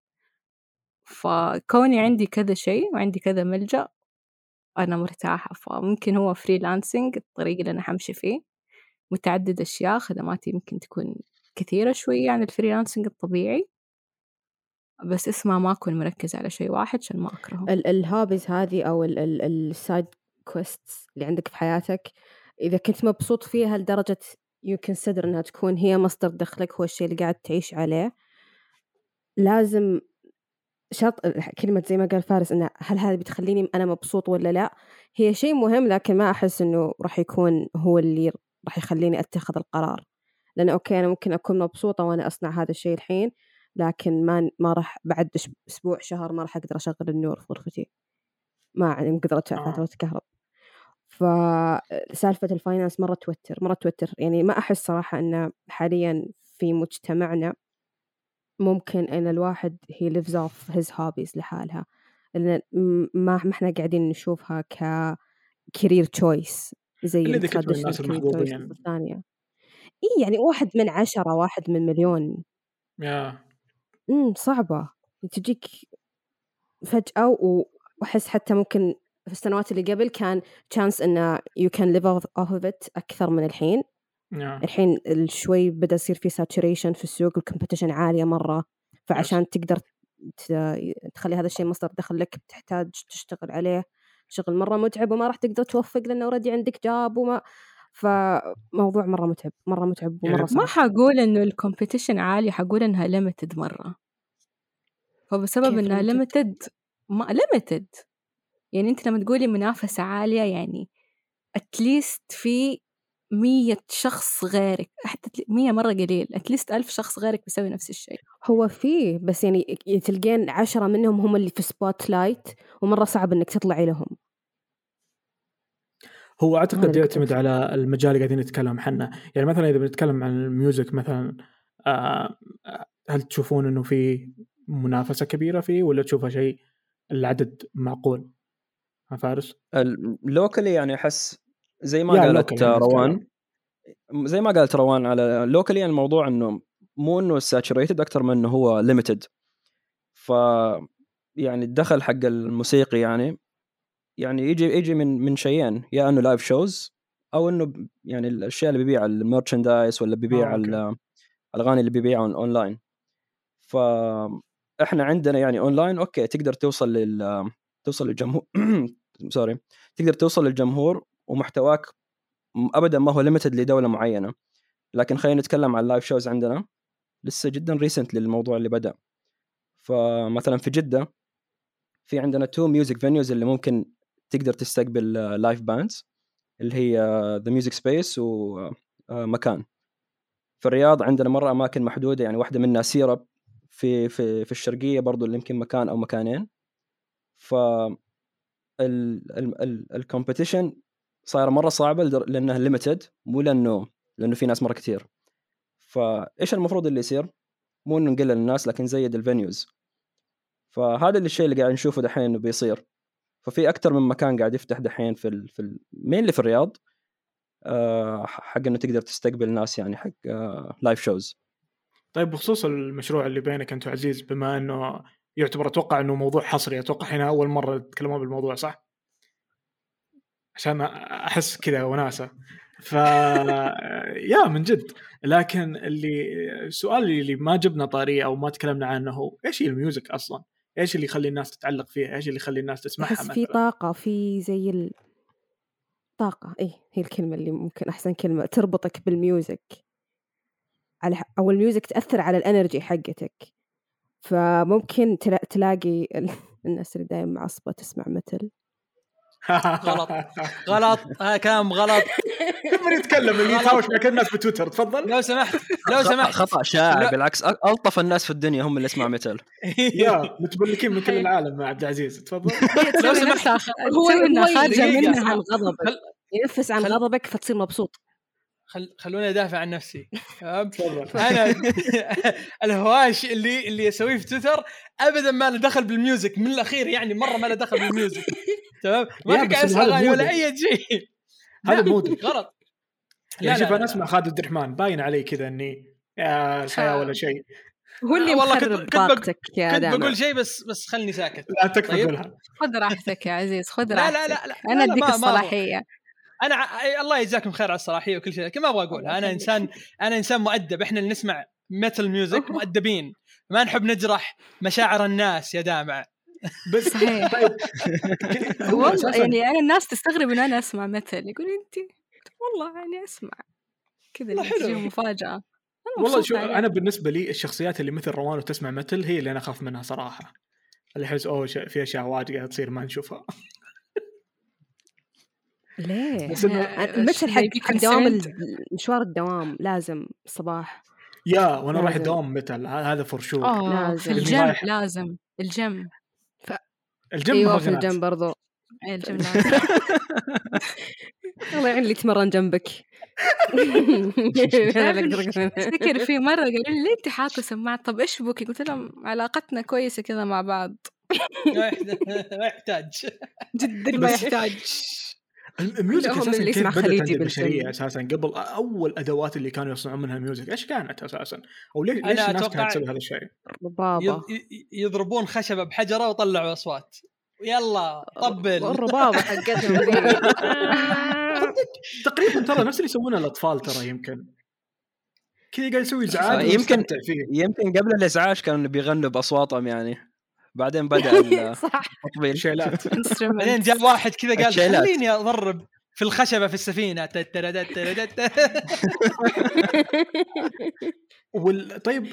فكوني عندي كذا شيء وعندي كذا ملجأ أنا مرتاحة. فممكن هو freelancing الطريق اللي أنا حمشي فيه. متعدد أشياء خدماتي يمكن تكون كثيرة شوية عن ال freelancing الطبيعي. بس اسمها ما أكون مركزة على شيء واحد عشان ما أكرهه. ال- ال hobbies هذه أو ال side quests اللي عندك في حياتك. إذا كنت مبسوط فيها لدرجة you consider إنها تكون هي مصدر دخلك هو الشيء اللي قاعد تعيش عليه. لازم شرط كلمة زي ما قال فارس إنه هل هذا بتخليني أنا مبسوط ولا لا؟ هي شيء مهم لكن ما أحس إنه راح يكون هو اللي راح يخليني أتخذ القرار. لأن okay أنا ممكن أكون مبسوطة وأنا أصنع هذا الشيء الحين لكن ما ما راح بعد أسبوع شهر ما راح أقدر أشغل النور في غرفتي. ما عندي قدرة آه. فاتورة كهرب. فسالفة ال finance مرة توتر مرة توتر. يعني ما أحس صراحة أن حاليا في مجتمعنا ممكن أن الواحد he lives off his hobbies لحالها. لأن ما ما إحنا قاعدين نشوفها ك career choice زي الناس المحظوظين. الثانية. إي يعني واحد من عشرة واحد من مليون. yeah إمم صعبة. تجيك فجأة وأحس حتى ممكن في السنوات اللي قبل كان chance إنه you can live off off of it أكثر من الحين. yeah الحين ال- شوي بدأ يصير في saturation في السوق وال competition عالية مرة. فعشان تقدر ت- تخلي هذا الشيء مصدر دخل لك بتحتاج تشتغل عليه. شغل مرة متعب وما راح تقدر توفق لأنه already عندك job وما فموضوع مرة متعب مرة متعب يعني ومرة ما صعب. ما حقول إنه ال competition عالي حقول إنها limited مرة. فبسبب limited؟ limited ما limited يعني أنت لما تقولي منافسة عالية يعني at least في مية شخص غيرك حتى مية مرة قليل at least ألف شخص غيرك بيسوي نفس الشيء. هو فيه بس يعني تلقين عشرة منهم هم اللي في spotlight ومرة صعب إنك تطلعي لهم. هو أعتقد يعتمد على المجال اللي قاعدين نتكلم عنه. يعني مثلا إذا بنتكلم عن ال music مثلا آه، آه، هل تشوفون إنه في منافسة كبيرة فيه ولا تشوفها شيء العدد معقول؟ فارس؟ locally يعني أحس زي ما قالت يعني روان زي ما قالت روان على locally يعني الموضوع إنه مو إنه saturated أكثر من إنه هو limited ف يعني الدخل حق الموسيقي يعني يعني يجي يجي من من شيئين يا إنه live shows أو إنه يعني الأشياء اللي بيبيع ال merchandise ولا بيبيع آه، الأغاني اللي بيبيعها اونلاين فاحنا عندنا يعني online okay تقدر توصل لل توصل للجمهور sorry تقدر توصل للجمهور ومحتواك ابدا ما هو limited لدولة معينة. لكن خلينا نتكلم عن ال live shows عندنا. لسه جدا recent للموضوع اللي بدأ. فمثلا في جدة في عندنا two music venues اللي ممكن تقدر تستقبل live bands اللي هي ذا ميوزك سبيس ومكان في الرياض عندنا مرة أماكن محدودة يعني واحدة منها سيرب في في في الشرقية برضو اللي يمكن مكان أو مكانين. ف ال competition صايرة مرة صعبة لأنها limited مو لأنه لأنه في ناس مرة كثير فايش المفروض اللي يصير؟ مو إنه نقلل الناس لكن زيد ال venues فهذا اللي الشيء اللي قاعد نشوفه دحين إنه بيصير. ففي أكثر من مكان قاعد يفتح دحين في ال... في ال... مين في الرياض آه حق إنه تقدر تستقبل ناس يعني حق آه live shows طيب بخصوص المشروع اللي بينك أنت وعزيز بما إنه يعتبر أتوقع إنه موضوع حصري أتوقع هنا أول مرة تتكلمون بالموضوع صح؟ عشان أحس كذا وناسة ف yeah من جد لكن اللي السؤال اللي ما جبنا طاريه أو ما تكلمنا عنه هو إيش هي ال music أصلا؟ إيش اللي يخلي الناس تتعلق فيها؟ إيش اللي يخلي الناس تسمعها أحس في؟ طاقة في زي ال... طاقة إيه هي الكلمة اللي ممكن أحسن كلمة تربطك بال music على أو ال music تأثر على ال energy حقتك فممكن تلا... تلاقي ال... الناس اللي دايما معصبة تسمع metal غلط. غلط. هذا كلام غلط. كم يتكلم اللي يتهاوش مع كل الناس بتويتر؟ تفضل. لو سمحت لو خطأ, سمحت. خطأ شائع. بالعكس. ألطف الناس في الدنيا هم اللي يسمعوا ميتال يا متملكين من كل العالم مع عبد العزيز. تفضل. لو سمحت. هو دقيقة. منها خل- ينفس عن غضبك فتصير مبسوط. خل... خلوني أدافع عن نفسي تمام؟ تفضل. أنا الهواش اللي اللي أسويه في تويتر ابدا ما له دخل بال music من الأخير يعني مرة ما له دخل بال music تمام؟ ما في قاعد اسمع هذا أغاني ولا. أي شيء. هذا mood ك. غلط. يعني شوف أنا أسمع خالد عبد الرحمن باين علي كذا إني يا الحياة ولا شيء. هو اللي آه، والله كنت- طاقتك يا كنت بقول شيء بس بس خلني ساكت. لا تكفى طيب. خذ راحتك يا عزيز خذ لا راحتك لا لا لا أنا لا، أديك ما أبغى. الصلاحية. أنا الله يجزاكم خير على الصلاحيه وكل شيء لكن ما أبغى أقولها. أنا انسان أنا إنسان مؤدب. إحنا اللي نسمع metal music مؤدبين. ما نحب نجرح مشاعر الناس يا جماعة. بس صحيح. طيب. والله يعني أنا الناس تستغرب ان أنا أسمع metal يقول أنت والله يعني أسمع. كذا. تجيهم مفاجأة. أنا والله شو. أنا بالنسبة لي الشخصيات اللي مثل روان وتسمع metal هي اللي أنا أخاف منها صراحة. اللي أحس أوه في أشياء واجد قاعدة تصير ما نشوفها. ليه؟ بس ال metal حق يبيك حق دوام مشوار الدوام لازم الصباح. yeah وأنا رايح. الدوام metal ه- هذا for sure آه لازم. الجيم. لازم. الجيم الجيم أيوه في الجيم برضو. إيه، الجيم لازم. الله يعين اللي يتمرن جنبك. أفتكر في مرة قالوا لي ليه أنت حاطه سماعة؟ طب إيش بك قلت لهم علاقتنا كويسة كذا مع بعض. ما يحتاج- ما يحتاج جدا ما يحتاج ال music أساسا اللي كيف يسمع بدأت خليجي عند البشريه. أساسا قبل أول أدوات اللي كانوا يصنعون منها ال music إيش كانت أساسا؟ أو ليش ليش الناس كانت تسوي هذا الشيء؟ ي- يضربون خشبة بحجرة وطلعوا أصوات يلا طبل الربابة حقتهم. تقريبا ترى نفس اللي يسوونه الأطفال ترى يمكن كذا قاعد يسوي إزعاج يمكن- فيه يمكن قبل الإزعاج كانوا بيغنوا بأصواتهم يعني بعدين بدأ صح التطبيل شيلات بعدين جاء واحد كذا قال. خليني أضرب في الخشبة في السفينة. وال... طيب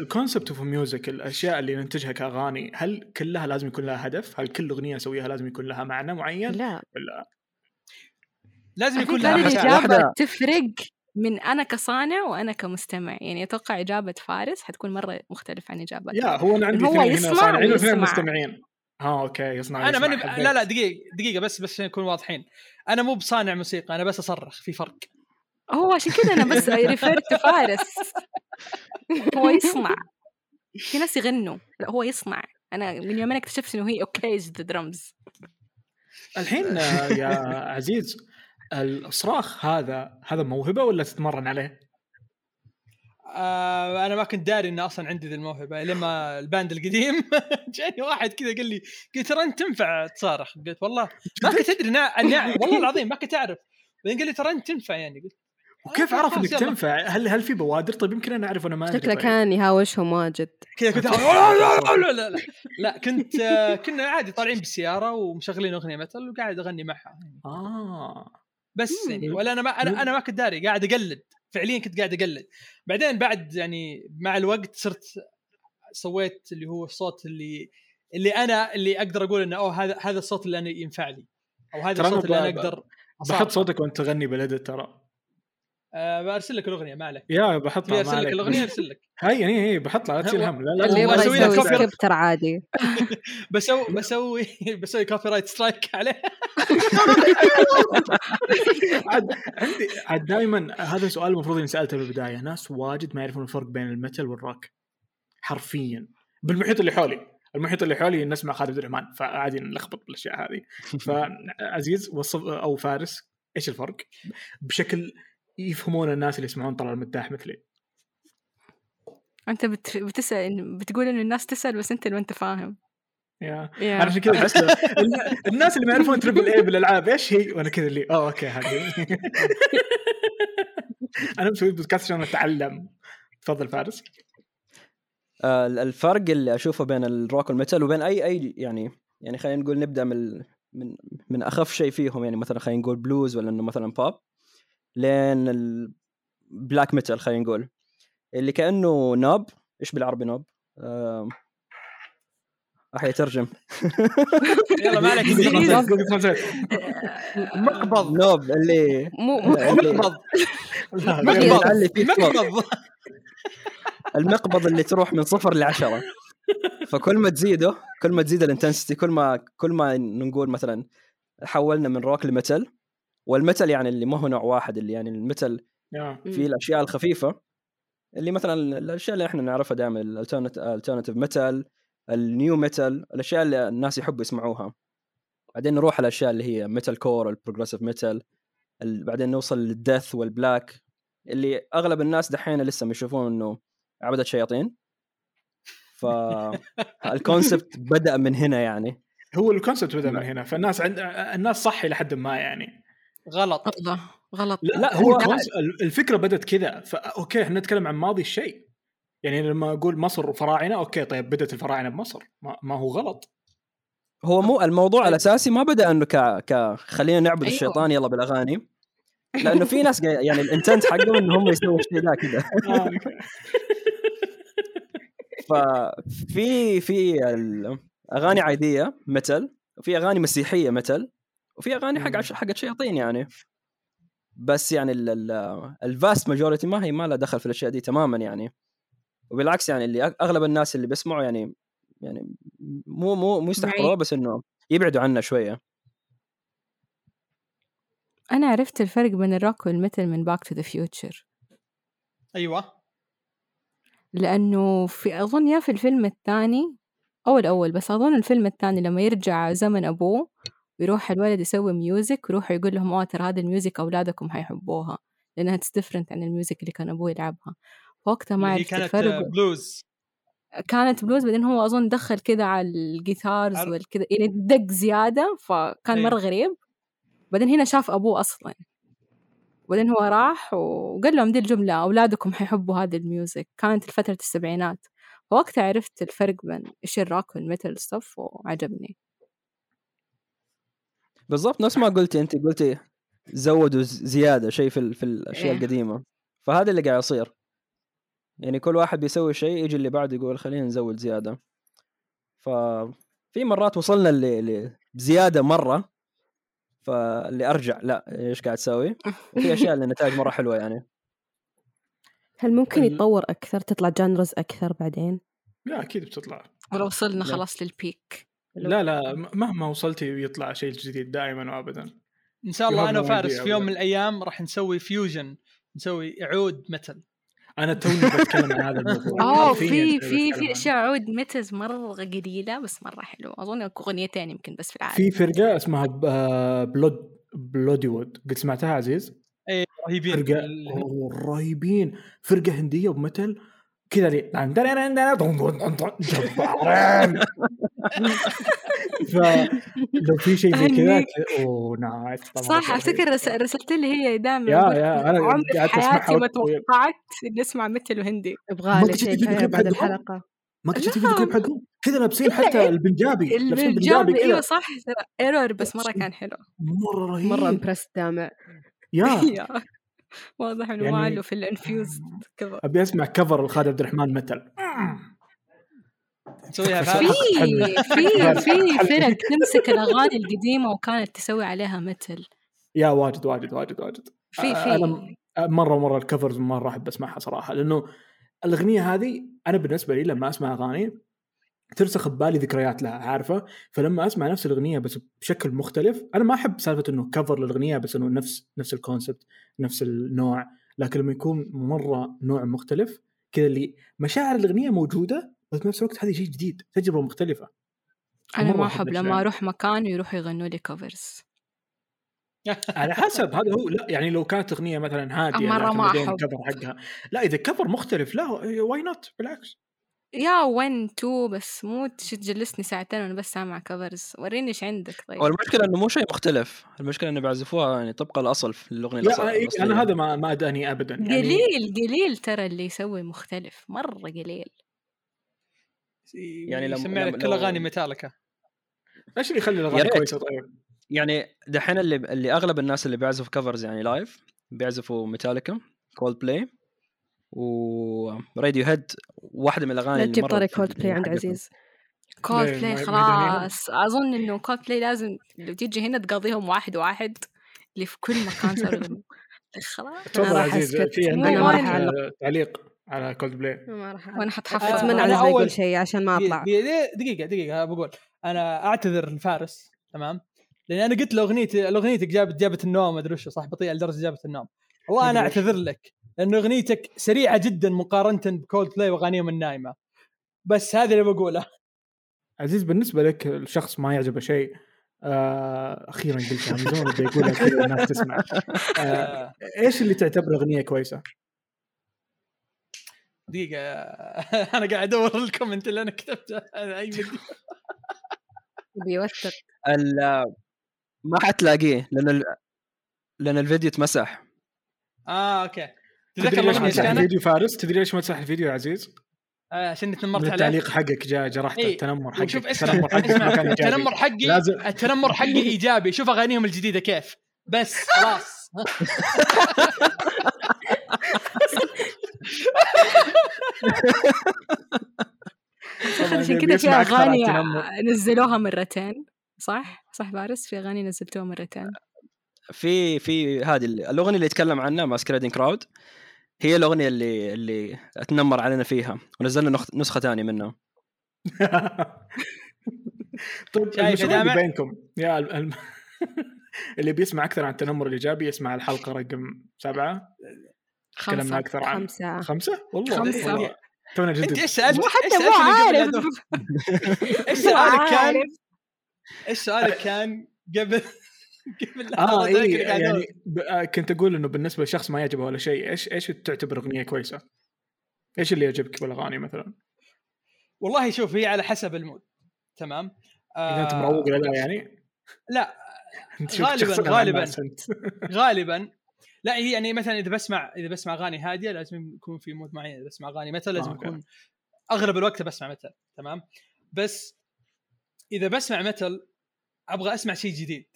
ال concept of music الأشياء اللي ننتجها كأغاني هل كلها لازم يكون لها هدف؟ هل كل أغنية نسويها لازم يكون لها معنى معين؟ لا ولا لازم يكون لها. الإجابة واحدة. تفرق من أنا كصانع وأنا كمستمع. يعني أتوقع إجابة فارس حتكون مرة مختلفة عن إجابة يا هو أنا عندي هو اثنين هنا يسمع صانعين واثنين. مستمعين. ها okay يصنع أنا يسمع، ماني. لا لا دقيقة دقيقة بس بس عشان نكون واضحين. أنا مو بصانع موسيقى أنا بس أصرخ في فرق. هو عشان كذا أنا بس referred فارس. هو يصنع. في ناس يغنوا. لا هو يصنع. أنا من يومين اكتشفت إنه he وكيز the drums الحين آه، يا عزيز الصراخ هذا هذا موهبة ولا تتمرن عليه؟ آه أنا ما كنت داري إنه أصلا عندي ذي الموهبة لما الباند القديم جاني واحد كذا قال لي قلت ترى أنت تنفع تصارخ قلت والله ما كنت أدري إنها- إنها- والله العظيم ما كنت أعرف بعدين قال لي ترى أنت تنفع يعني قلت وكيف آه، عرف إنك. تنفع؟ هل هل في بوادر؟ طيب يمكن أنا أعرف وأنا ما أدري شكله طيب. كان يهاوشهم واجد كذا كنت لا لا لا لا, لا. لا كنت آه، كنا عادي طالعين بالسيارة ومشغلين أغنية متل وقاعد أغني معها آه بس مم. يعني ولا أنا ما أنا أنا ما كنت داري قاعد أقلد فعليا كنت قاعد أقلد بعدين بعد يعني مع الوقت صرت سويت اللي هو الصوت اللي اللي أنا اللي أقدر أقول إنه أوه هذا هذا الصوت اللي أنا ينفع لي أو هذا أنا الصوت اللي أنا أقدر بحط. صوتك وأنت تغني بال edit ترى آه برسل لك الأغنية ما عليك. يا بحطها أرسل لك. الأغنية أرسل لك. هاي هي هي بحطها لا تشيل هم لا لا اللي والله يبغى أسوي لك copy- ترى عادي. بسوي بسوي بسوي copyright strike عليه. عاد عندي عاد دائما هذا سؤال المفروض إني سألته بالبداية. ناس واجد ما يعرفون الفرق بين ال metal وال rock حرفيا. بالمحيط اللي حولي. المحيط اللي حولي نسمع خالد عبد الرحمن فعادي نلخبط بالأشياء هذه. فعزيز وصف أو فارس إيش الفرق؟ بشكل يفهمون الناس اللي يسمعون طلال المداح مثلي. أنت بت... بتسأل بتقول انه الناس تسأل بس أنت اللي ما أنت فاهم. yeah. أنا عشان كذا احس الن- الناس اللي ما يعرفون triple A بالألعاب إيش هي؟ وأنا كذا اللي أوه okay هذه. أنا مسوي بودكاست عشان أتعلم. تفضل فارس. آه، الفرق اللي أشوفه بين ال rock وال metal وبين اي أي يعني يعني خلينا نقول نبدأ من من من أخف شيء فيهم يعني مثلا خلينا نقول بلوز ولا إنه مثلا بوب لين ال black metal خلينا نقول اللي كأنه knob إيش بالعربي knob؟ راح يترجم يلا ما عليك جوجل إنجليزي. translate، جوجل translate. مقبض knob اللي مو مقبض. مقبض المقبض اللي تروح من صفر لعشرة فكل ما تزيده كل ما تزيد ال intensity كل ما كل ما نقول مثلا حولنا من rock ل metal وال metal يعني اللي ما هو نوع واحد اللي يعني ال metal yeah. في الأشياء الخفيفة اللي مثلا الأشياء اللي إحنا نعرفها دائما ال alternative metal ال nu metal الأشياء اللي الناس يحبوا يسمعوها. بعدين نروح على الأشياء اللي هي metalcore ال progressive metal بعدين نوصل لل death وال black اللي أغلب الناس دحين لسه يشوفون إنه عبدة شياطين. فال concept بدأ من هنا يعني. هو ال concept بدأ من هنا فالناس عند الناس صح إلى حد ما يعني. غلط. غلط. غلط. لا, لا، هو الفكرة بدأت كذا okay إحنا نتكلم عن ماضي الشيء يعني لما أقول مصر وفراعنه okay طيب بدأت الفراعنة بمصر. ما, ما هو غلط. هو مو الموضوع الاساسي ما بدأ إنه ك ك خلينا نعبد أيوة. الشيطان يلا بالأغاني. لأنه في ناس يعني ال intent حقهم إنه هم يسووا الشيء ذا كذا. آه، ففي في ال- أغاني عادية metal وفي أغاني مسيحية metal وفي أغاني حق عش- حقت شياطين يعني. بس يعني ال vast majority ما هي ما لها دخل في الأشياء دي تماما يعني. وبالعكس يعني اللي أغلب الناس اللي بيسمعوا يعني يعني مو مو مو يستحقروها بعيد. بس إنه يبعدوا عنا شوية. أنا عرفت الفرق بين ال rock وال metal من Back to the Future أيوه. لأنه في أظن يا في الفيلم الثاني أو الأول بس أظن الفيلم الثاني لما يرجع زمن أبوه ويروح الولد يسوي music ويروح يقول لهم أوه ترى هذا ال music أولادكم حيحبوها. لأنها different عن ال music اللي كان أبوه يلعبها. وقتها ما عرفت كانت الفرق بلوز كانت بلوز بعدين هو أظن دخل كذا على ال guitars عر- والكذا يعني دق زيادة فكان إيه. مرة غريب. بعدين هنا شاف أبوه أصلا. بعدين هو راح وقال لهم دي الجملة أولادكم حيحبوا هذا ال music. كانت في فترة السبعينات. فوقتها عرفت الفرق بين إيش ال rock وال metal stuff وعجبني. بالضبط نفس ما قلتي انت قلتي زودوا ز- زيادة شيء في ال- في الأشياء إيه. القديمة. فهذا اللي قاعد يصير. يعني كل واحد بيسوي شيء يجي اللي بعده يقول خلينا نزود زيادة. ففي مرات وصلنا ل- لزياده مرة فاللي أرجع لا إيش قاعد تسوي وفي أشياء اللي نتائج مرة حلوة يعني. هل ممكن يتطور أكثر تطلع genres أكثر بعدين؟ لا أكيد بتطلع. ولو وصلنا لا. خلاص لل peak لا لا مهما وصلتي يطلع شيء جديد دائما وابدا. إن شاء الله أنا وفارس في يوم. من الأيام راح نسوي fusion نسوي عود metal أنا توني بتكلم عن هذا الموضوع. حرفياً في في في عنه. أشياء عود metal مرة قليلة بس مرة حلوة. أظن أغنيتين يمكن بس في العالم. في فرقة اسمها بلود بلودي وود قد سمعتها عزيز؟ رهيبين. فرقة رهيبين. فرقة هندية ومثل كذا لي جبارين ف لو في شيء زي كذا. اوه نايس صح افتكر رسلت لي هي دائما يا- يا، في قعدت حياتي ما. توقعت اني اسمع مثل تدري كذا كيف بعد حقهم؟ الحلقة ما كنت شفتي لا. الفيديو كليب حقهم كذا لابسين لا، حتى البنجابي البنجابي أيوه صح ترى ايرور بس مره كان حلو مره رهيب مرة امبرست دامع يا. واضح إنه يعني- ما له في الانفيوز كذا أبي أسمع كفر الخالد عبد الرحمن متل نسويها في- في. في. فرق تمسك الأغاني القديمة وكانت تسوي عليها مثل يا واجد واجد واجد واجد في في أنا مرة مره الكفرز مرة أحب أسمعها صراحة لأنه الأغنية هذه أنا بالنسبة لي لما أسمع أغاني ترسخ ببالي ذكريات لها عارفة؟ فلما أسمع نفس الأغنية بس بشكل مختلف أنا ما أحب سالفة إنه كفر للأغنية بس إنه نفس نفس الكونسبت نفس النوع لكن لما يكون مرة نوع مختلف كذا اللي مشاعر الأغنية موجودة بس بنفس الوقت هذه شيء جديد تجربة مختلفة. أنا ما أحب. لما أروح مكان ويروحوا يغنوا لي كفرز على حسب هذا هو لا يعني لو كانت أغنية مثلا هادية لكن ما أحب. كفر حقها لا إذا cover مختلف لا why not بالعكس. you want to بس مو تجلسني ساعتين وأنا بس سامع covers وريني إيش عندك طيب والمشكلة إنه مو شيء مختلف المشكلة إنه بيعزفوها يعني طبق الأصل في الأغنية لا الأصل- إيه،. أنا هذا ما ما أداني ابدا يعني قليل قليل ترى اللي يسوي مختلف مرة قليل يعني لما- يسمع لك كل أغاني ميتاليكا إيش اللي يخلي الأغاني. كويسة طيب؟ يعني دحين اللي اللي أغلب الناس اللي بيعزفوا covers يعني live بيعزفوا Metallica Coldplay و Radiohead واحدة من الأغاني لا اللي تجيب طاري في- كولد بلاي عند. عزيز كولد؟ بلاي ما- ما؟ خلاص أظن إنه كولد بلاي لازم لو تيجي هنا تقضيهم واحد واحد اللي في كل مكان صاروا. خلاص تفضل راح عزيز أسكت. في وايد. آه، تعليق على كولد بلاي ما راح وأنا حتحفظ أتمنى أنا عزيز أول- يقول شيء عشان ما أطلع دي- دي- دقيقة دقيقة بقول أنا أعتذر لفارس تمام لأن أنا قلت له اغنيتي اغنيتك جابت جابت النوم ما أدري وش صح بطيئه لدرجة جابت النوم والله أنا. أعتذر لك لأن أغنيتك سريعة جدا مقارنه بكولد بلاي وأغانيهم النايمة. بس هذا اللي بقوله. عزيز بالنسبة لك الشخص ما يعجبه شيء آه أخيرا قلتها من زمان بدي اقولها كذا الناس تسمع. آه إيش اللي تعتبره أغنية كويسة؟ دقيقة أنا قاعد أدور ال comment اللي أنا كتبته. أنا أي ال- ما حتلاقيه لأن ال... لأن الفيديو اتمسح. آه أوكي. تدري ليش مسح كانت؟ الفيديو فارس؟ تدري ليش مسح الفيديو يا عزيز؟ آه، عشان تنمرت عليه التعليق حقك جاء جرحت إيه. التنمر حقك وشوف اسمع التنمر ما حقي لازم التنمر حقي إيجابي شوف أغانيهم الجديدة كيف بس خلاص طبعاً عشان كذا في أغاني. نزلوها مرتين صح؟ صح فارس في أغاني نزلتوها مرتين في في هذه ال- الأغنية اللي يتكلم عنها ماسكريدنج كراود هي الأغنية اللي اللي أتنمر علينا فيها ونزلنا نخ- نسخة ثانية منها طيب شايف؟ بينكم يا ال- الم- اللي بيسمع أكثر عن التنمر الإيجابي يسمع الحلقة رقم سبعة تكلمنا خمسة أكثر عن خمسة خمسة والله. والله تونا أنت جدد إيش سألت؟ حتى مو عارف. إيش سؤالك كان؟ إيش سؤالك كان قبل آه اي أقول. يعني آه، كنت أقول إنه بالنسبة لشخص ما يعجبه ولا شيء إيش إيش تعتبر أغنية كويسة؟ إيش اللي يعجبك بالأغاني مثلا؟ والله شوف هي على حسب المود تمام إذا أنت آه، مروق ولا لا يعني؟ لا غالباً- غالباً. غالبا لا هي يعني مثلا إذا بسمع إذا بسمع أغاني هادية لازم يكون في mood معين إذا بسمع أغاني metal لازم آه،. يكون أغلب الوقت بسمع metal تمام بس إذا بسمع metal أبغى أسمع شيء جديد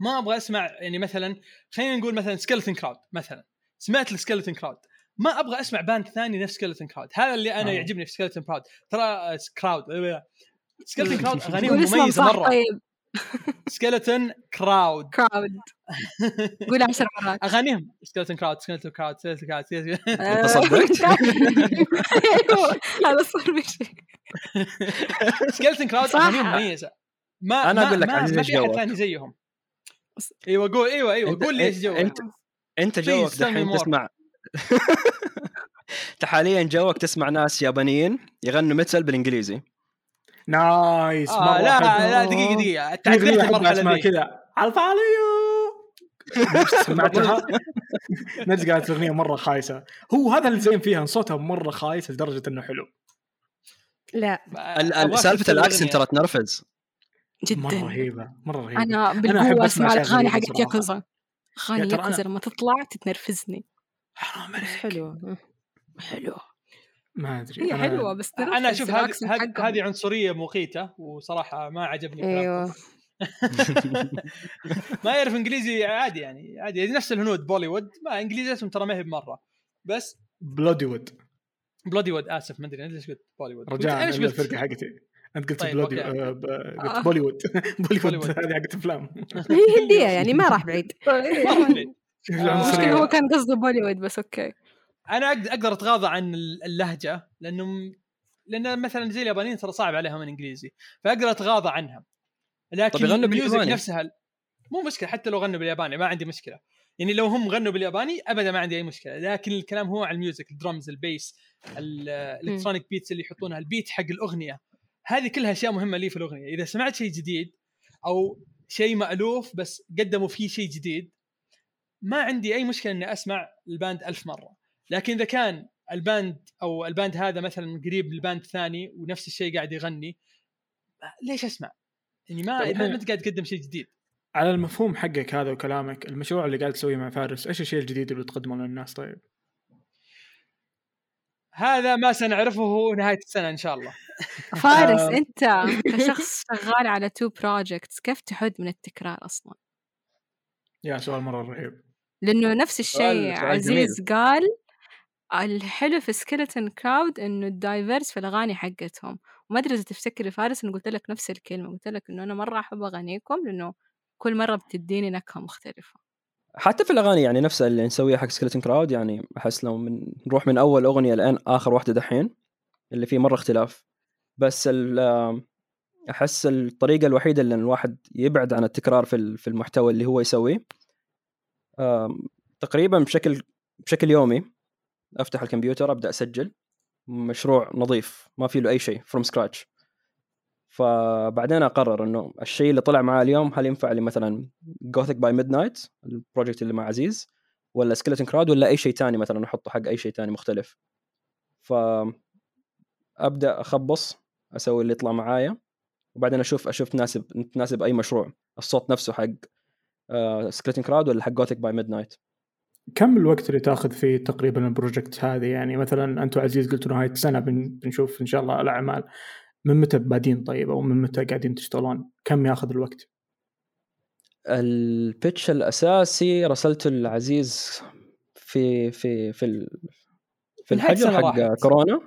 ما أبغى أسمع يعني مثلا خلينا نقول مثلا Skeleton Crowd مثلا. سمعت ال Skeleton Crowd ما أبغى أسمع band ثاني نفس Skeleton Crowd هذا اللي أنا آه. يعجبني في Skeleton Crowd ترى Crowd Skeleton Crowd أغانيهم مميزة مرة. طيب. سكeleton كراود كراود قول عشر مرات. أغانيهم. سكeleton كراود سكeleton كراود سكeleton كراود آه، صدقت؟ أيوه. هذا صار مشي Skeleton Crowd. أغانيهم مميزة. ما أنا ما- أقول لك ما, في أحد. ثاني زيهم. أيوه قول أيوه أيوه قول لي إيش جوك؟ أنت أنت جوك دحين. تسمع أنت حاليا جوك تسمع ناس يابانيين يغنوا metal بالإنجليزي. nice آه مرة لا لا دقيقة دقيقة. تعديت المرحله اسمع ذي كذا. نفس سمعتها نفس قالت اغنيه مرة خايسة. هو هذا اللي زين فيها صوتها مرة خايس لدرجة إنه حلو. لا. ال- ال- سالفة ال accent ترى تنرفز. مرة جدا. رهيبة مرة رهيبة. أنا أحب بالقوة أسمع الأغاني حقت. ياكوزا. اغاني ياكوزا لما تطلع تتنرفزني. حرام عليك. حلوة. حلوة. ما أدري. هي أنا- حلوة بس أنا أشوف هذه هذه- عنصرية مقيته وصراحة ما عجبني. أيوه. ما يعرف إنجليزي عادي يعني عادي. نفس الهنود بوليوود. ما انجليزيتهم ترى ما هي بمرة. بس بلودي وود بلودي وود آسف ما أدري ليش قلت؟ بوليوود. رجاء إيش أنا قلت؟ الفرقة حقتي. أنت قلت طيب، bloody. آه، آه. قلت بوليوود. بوليوود بوليوود. هذه حقت أفلام. هي هندية يعني ما راح بعيد. مرة بعيد. المشكلة هو كان قصده بوليوود بس أوكي. أنا أقدر أتغاضى عن اللهجة لأنه لأن مثلا زي اليابانيين ترى صعب عليهم الانجليزي فأقدر أتغاضى عنها. لكن طب يغنوا ال music. نفسها مو مشكلة حتى لو غنوا بالياباني ما عندي مشكلة. يعني لو هم غنوا بالياباني ابدا ما عندي أي مشكلة. لكن الكلام هو على الميوزك الدرمز البيس الإلكترونيك بيتس اللي يحطونها ال beat حق الأغنية. هذه كلها أشياء مهمة لي في الأغنية إذا سمعت شيء جديد أو شيء مألوف بس قدموا فيه شيء جديد ما عندي أي مشكلة إني أسمع ال band ألف مرة لكن إذا كان ال band أو ال band هذا مثلا قريب لل band الثاني ونفس الشيء قاعد يغني ليش أسمع؟ يعني ما طيب ما انت قاعد تقدم شيء جديد على المفهوم حقك هذا وكلامك المشروع اللي قاعد تسويه مع فارس إيش الشيء الجديد اللي تقدمه للناس طيب؟ هذا ما سنعرفه نهاية السنة إن شاء الله. فارس آه. أنت كشخص شغال على two projects كيف تحد من التكرار أصلا؟ yeah سؤال مرة رهيب. لأنه نفس الشيء عزيز قال الحلو في Skeleton Crowd إنه ال diverse في الأغاني حقتهم. وما أدري إذا تفتكري فارس أنا قلت لك نفس الكلمة قلت لك إنه أنا مرة أحب أغانيكم لأنه كل مرة بتديني نكهة مختلفة. حتى في الأغاني يعني نفسها اللي نسويها حق Skeleton Crowd يعني أحس لو من نروح من أول أغنية لين آخر واحدة دحين اللي فيه مرة اختلاف. بس أحس الطريقة الوحيدة اللي الواحد يبعد عن التكرار في في المحتوى اللي هو يسويه تقريبا بشكل بشكل يومي أفتح الكمبيوتر أبدأ أسجل مشروع نظيف ما في له أي شيء from scratch فبعدين أقرر إنه الشيء اللي طلع معاه اليوم هل ينفع لي مثلا Gothic by Midnight ال project اللي مع عزيز ولا Skeleton Crowd ولا أي شيء تاني مثلا أحطه حق أي شيء تاني مختلف. ف أبدأ أخبص أسوي اللي يطلع معايا وبعدين أشوف أشوف تناسب تناسب أي مشروع الصوت نفسه حق Skeleton Crowd ولا حق Gothic by Midnight كم الوقت اللي تأخذ فيه تقريبا ال project هذه؟ يعني مثلا أنتم عزيز قلتوا نهايه السنة بن- بنشوف إن شاء الله الاعمال من متى بادين طيب أو من متى قاعدين تشتغلون؟ كم ياخذ الوقت؟ ال pitch الأساسي رسلته العزيز في في في ال- في الحجر السنة حق راحت. كورونا. أوه.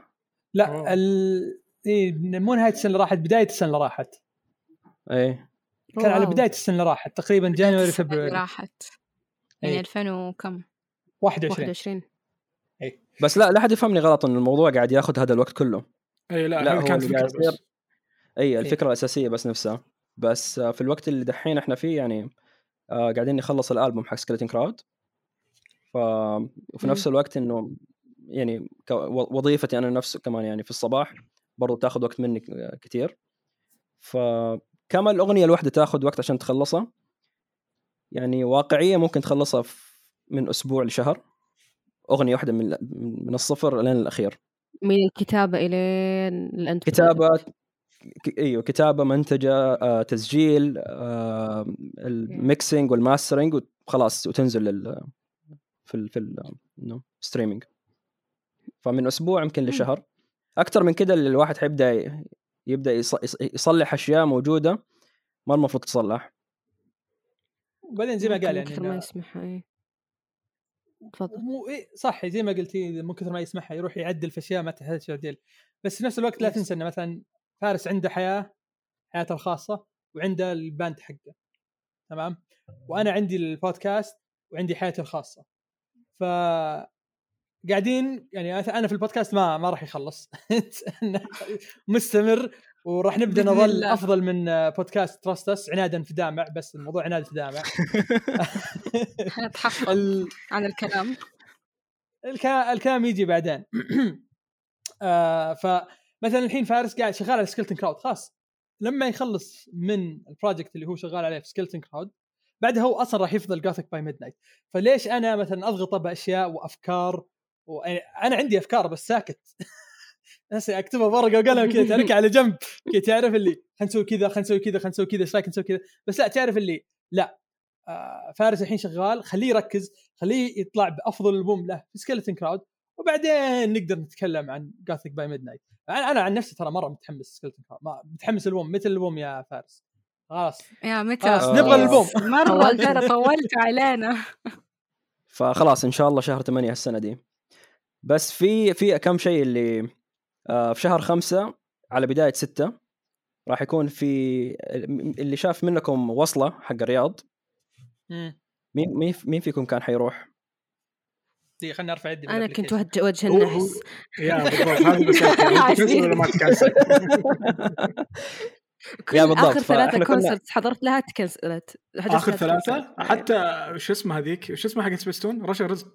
لا ال... إيه مو نهاية السنة اللي راحت بداية السنة اللي راحت. إيه. كان على. بداية السنة اللي راحت تقريبا جانوري فبراير. راحت. يعني إيه. 2000 وكم 21 21 بس لا لا أحد يفهمني غلط إن الموضوع قاعد ياخذ هذا الوقت كله. اي لا, لا، هو كانت اللي فكرة قاعد يصير- بس اي الفكرة الأساسية بس نفسها. بس آه، في الوقت اللي دحين إحنا فيه يعني آه، قاعدين نخلص الألبوم حق سكلتن كراود ف وفي نفس الوقت إنه يعني وظيفتي أنا نفسه كمان يعني في الصباح برضو تاخذ وقت مني ك- كتير. فكما الأغنية الواحدة تاخذ وقت عشان تخلصها. يعني واقعية ممكن تخلصها من أسبوع لشهر. أغنية واحدة من من الصفر لين الأخير. من الكتابة إلين الأنت كتابة ك- إيوه كتابة منتجة آه، تسجيل آه، ال mixing وال mastering وخلاص وتنزل لل في ال في ال إنه streaming فمن أسبوع يمكن لشهر. أكثر من كده اللي الواحد حيبدأ ي- يبدأ يص- يص- يصلح أشياء موجودة ما المفروض تصلح. وبعدين زي ما قال يعني ما يسمح إيه. تفضل. مو إيه صح زي ما قلتي من كثر ما يسمعها يروح يعدل في أشياء ما تحتاج تعديل بس في نفس الوقت لا. تنسى انه مثلا فارس عنده حياة حياته الخاصة وعنده الباند حقه. تمام؟ وأنا عندي البودكاست وعندي حياتي الخاصة. ف قاعدين يعني أنا في البودكاست ما ما راح يخلص. مستمر وراح نبدأ نظل. أفضل من بودكاست تراستس عنادا في دامع بس الموضوع عناد في دامع. نتحفظ ال- عن الكلام. الكلام الكلام يجي بعدين. آه فمثلا الحين فارس قاعد شغال على Skeleton Crowd خلاص. لما يخلص من ال project اللي هو شغال عليه في Skeleton Crowd بعدها هو أصلا راح يفضل Gothic by Midnight فليش أنا مثلا أضغطه بأشياء وأفكار و... يعني أنا عندي أفكار بس ساكت. هسه اكتبها ورقة وقلم كذا تعرف على جنب. كذا تعرف اللي خلينا نسوي كذا خلينا نسوي كذا خلينا نسوي كذا إيش رايك نسوي كذا؟ بس لا تعرف اللي لا. آه فارس الحين شغال خليه يركز خليه يطلع بأفضل ألبوم له في Skeleton Crowd وبعدين نقدر نتكلم عن Gothic by Midnight أنا أنا عن نفسي ترى مرة متحمس Skeleton Crowd ما متحمس البوم متى البوم يا فارس. خلاص. يا متى؟ خلاص آه. نبغى الألبوم. مرة طولت. ترى طولت علينا. فخلاص إن شاء الله شهر 8 السنة دي. بس في في كم شيء اللي في شهر خمسة على بداية ستة راح يكون في اللي شاف منكم وصلة حق الرياض. مين مين مين فيكم كان حيروح؟ دقيقة خليني أرفع يدي أنا كنت. وجه, وجه النحس yeah بالضبط بس ولا ما yeah بالضبط، آخر كنا- concert حضرت لها تكنسلت. آخر تكنسلت. حتى شو اسمه هذيك؟ شو اسمها حق سبيستون؟ رشا رزق.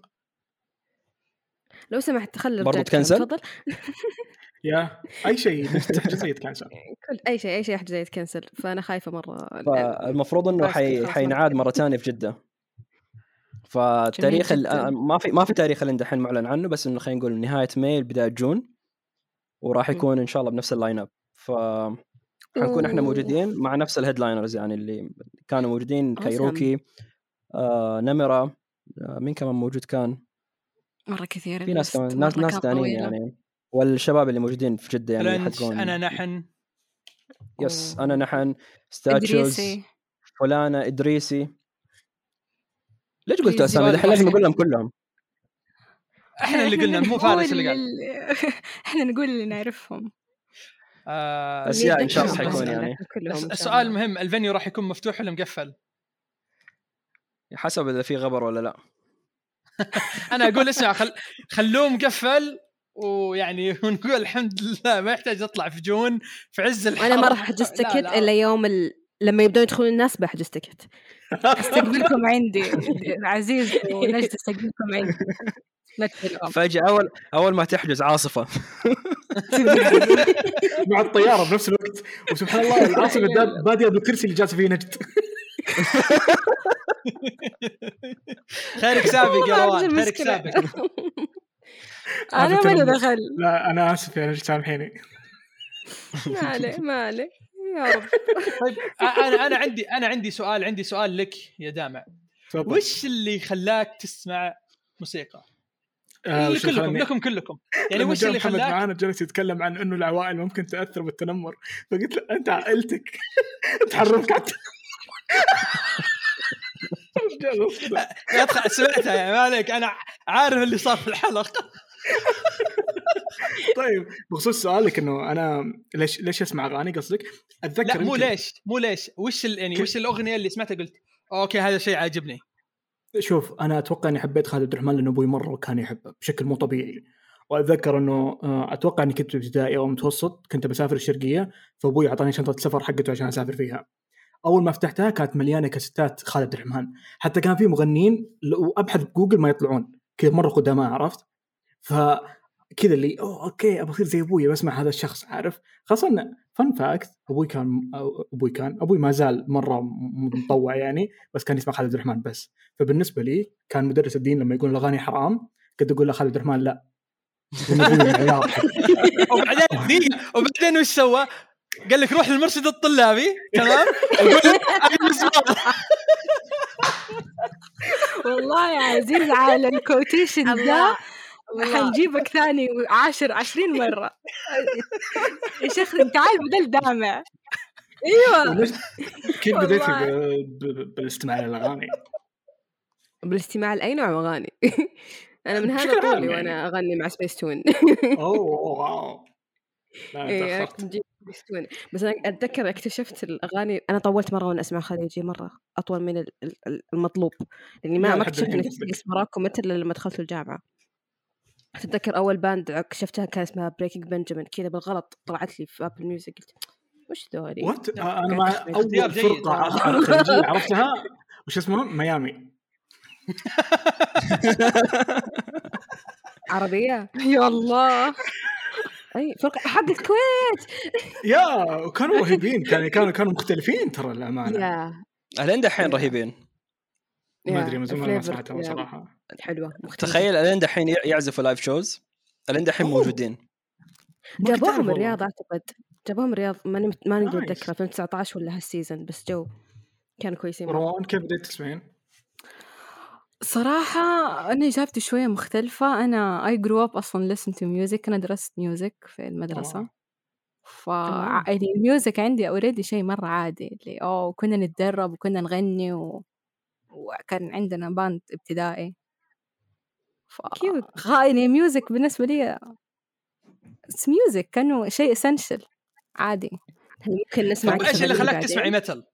لو سمحت خلي برضو الرجال تكنسل؟ تفضل. yeah أي شيء تحجز يتكنسل كل أي شيء أي شيء يحجز يتكنسل فأنا خايفة مرة فالمفروض إنه حي... حينعاد مرة مرة ثانية في جدة. فالتاريخ ال... جداً. ما في ما في تاريخ اللي دحين معلن عنه بس إنه خلينا نقول نهاية May بداية June وراح يكون إن شاء الله بنفس ال lineup ف حنكون إحنا. موجودين مع نفس ال headliners يعني اللي كانوا موجودين. كايروكي آه نمرة آه مين كمان موجود كان؟ مرة كثير في ناس كمان ناس مرة ناس ثانيين. يعني. والشباب اللي موجودين في جدة يعني حقون أنا نحن. yes. أنا نحن ستاتشوز إدريسي فلانة إدريسي. ليش قلت أسامي؟ دحين لازم. أقول لهم كلهم. إحنا اللي قلنا مو فارس اللي قال. إحنا نقول اللي نعرفهم. آه بس yeah إن شاء الله حيكون يعني. السؤال. المهم ال venue راح يكون مفتوح ولا مقفل؟ حسب إذا في غبر ولا لا. أنا أقول اسمع خل... خلوه مقفل. ويعني ونقول الحمد لله ما يحتاج أطلع في جون في عز الحر أنا ما راح أحجز تكت لا. إلا يوم ال... لما يبدون يدخلون الناس بحجز تكت أستقبلكم عندي عزيز ونجد أستقبلكم عندي. فجأة أول أول ما تحجز عاصفة. مع الطيارة بنفس الوقت. وسبحان الله العاصفة دا- باديه بالكرسي اللي جالس فيه نجد. خيرك سابق يا روان خيرك. سابق. أنا التنمر. دخل. لا أنا آسف نجد سامحيني. ما عليه ما عليه يا رب. طيب أنا أنا عندي أنا عندي سؤال عندي سؤال لك يا دامع. تفضل. وش اللي خلاك تسمع موسيقى؟ آه، كلكم لكم كلكم. يعني وش اللي محمد خلاك معانا جلس يتكلم عن إنه العوائل ممكن تأثر بالتنمر. فقلت له أنت عائلتك؟ تحرمك على سمعتها يعني ما عليك أنا عارف اللي صار في الحلقة. طيب بخصوص سؤالك إنه أنا ليش ليش أسمع أغاني قصدك؟ أتذكر لا مو ليش مو ليش وش. يعني؟ وش الأغنية اللي سمعتها قلت أوكي هذا شيء عاجبني شوف أنا أتوقع إني حبيت خالد عبد الرحمن لأنه أبوي مرة كان يحبه بشكل مو طبيعي وأتذكر إنه آه، أتوقع إني كنت ابتدائي أو متوسط كنت بسافر الشرقية فأبوي أعطاني شنطة سفر حقته عشان أسافر فيها أول ما فتحتها كانت مليانة كاسيتات خالد عبد الرحمن حتى كان في مغنيين لو أبحث بجوجل ما يطلعون كذا مرة قدماء عرفت فكذا اللي أوه okay أبغى أصير زي أبوي بسمع هذا الشخص عارف خاصه انه fun fact أبوي كان أبوي كان أبوي ما زال مرة متطوع يعني بس كان يسمع خالد عبد الرحمن بس فبالنسبة لي كان مدرس الدين لما يقول الأغاني حرام كنت أقول له خالد عبد الرحمن لا. وبعدين وبعدين وش سوى؟ قال لك روح للمرشد الطلابي تمام. والله يا عزيز على الكوتيشن ده الله حنجيبك ثاني عاشر عشرين مرة. يا شيخ تعال بدل دامع. أيوه. كيف بديتي بالاستماع للاغاني؟ بالاستماع لأي نوع اغاني أنا من هذا طولي يعني. وأنا أغني مع سبيس تون أوه wow. لا تون بس أنا أتذكر اكتشفت الأغاني أنا طولت مرة وأنا أسمع خليجي مرة أطول من ال- ال- المطلوب. لأني ما اكتشفت اني. في rock و metal لما دخلت الجامعة. أتذكر أول band اكتشفتها كان اسمها Breaking Benjamin كذا بالغلط طلعت لي في Apple Music قلت وش ذولي؟ what أنا مع أول. فرقة عرفتها. خليجية. عرفتها؟ وش اسمها؟ ميامي. عربية؟ يا الله. أي فرقة حق الكويت yeah وكانوا رهيبين. كانوا كانوا كانوا مختلفين ترى للأمانة. yeah. الين دحين رهيبين. ما أدري من زمان ما سمعتهم صراحة حلوة مختلفة تخيل ألين دحين يعزفوا live shows ألين دحين. موجودين جابوهم. الرياض أعتقد جابوهم الرياض ماني ماني. متذكره 2019 ولا هال season بس جو كانوا كويسين. روان كيف بديت تسمعين؟ صراحة أنا إجابتي شوية مختلفة أنا I grew up أصلا listen to music أنا درست music في المدرسة. ف. يعني ال music عندي already شيء مرة عادي اللي أوه كنا نتدرب وكنا نغني و... وكان عندنا band ابتدائي. ف... غا- يعني music بالنسبة لي it's music كانه شيء essential عادي. ممكن نسمع طيب إيش اللي خلاك؟ تسمعي metal؟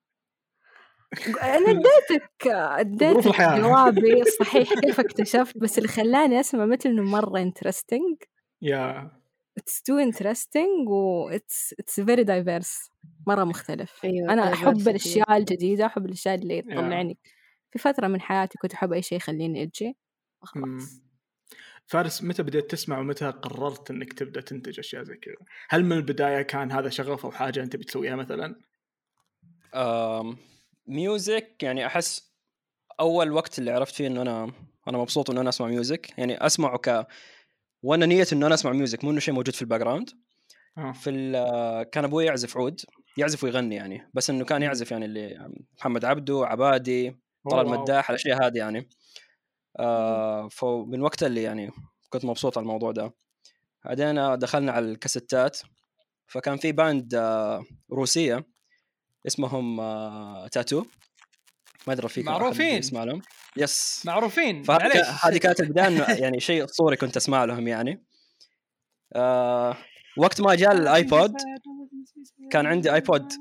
أنا اديتك اديتك. جوابي. صحيح كيف اكتشفت؟ بس اللي خلاني أسمع مثل إنه مرة interesting yeah. it's too interesting و it's it's very diverse مرة مختلف. أيوة، أنا أحب. الأشياء الجديدة أحب الأشياء اللي تطلعني في فترة من حياتي كنت أحب أي شيء يخليني أجي مم. خلاص فارس متى بديت تسمع ومتى قررت إنك تبدأ تنتج أشياء زي كذا؟ هل من البداية كان هذا شغف أو حاجة أنت بتسويها مثلا؟ آم، music يعني أحس أول وقت اللي عرفت فيه إنه أنا أنا مبسوط إنه أنا أسمع music يعني أسمعه ك وأنا نية إنه أنا أسمع music مو إنه شيء موجود في ال background آه. في ال- كان أبوي يعزف عود يعزف ويغني يعني بس إنه كان يعزف يعني اللي محمد عبده عبادي طلال. مداح الأشياء هذه يعني. آه فمن وقتها اللي يعني كنت مبسوط على الموضوع ده. بعدين دخلنا على الكاسيتات. فكان في band آه روسية اسمهم آه t.A.T.u.. ما أدري فيك معروفين. يسمع لهم. yes معروفين. هذه كانت البداية إنه يعني شيء أسطوري كنت أسمع لهم يعني. آه وقت ما جاء ال iPod كان عندي iPod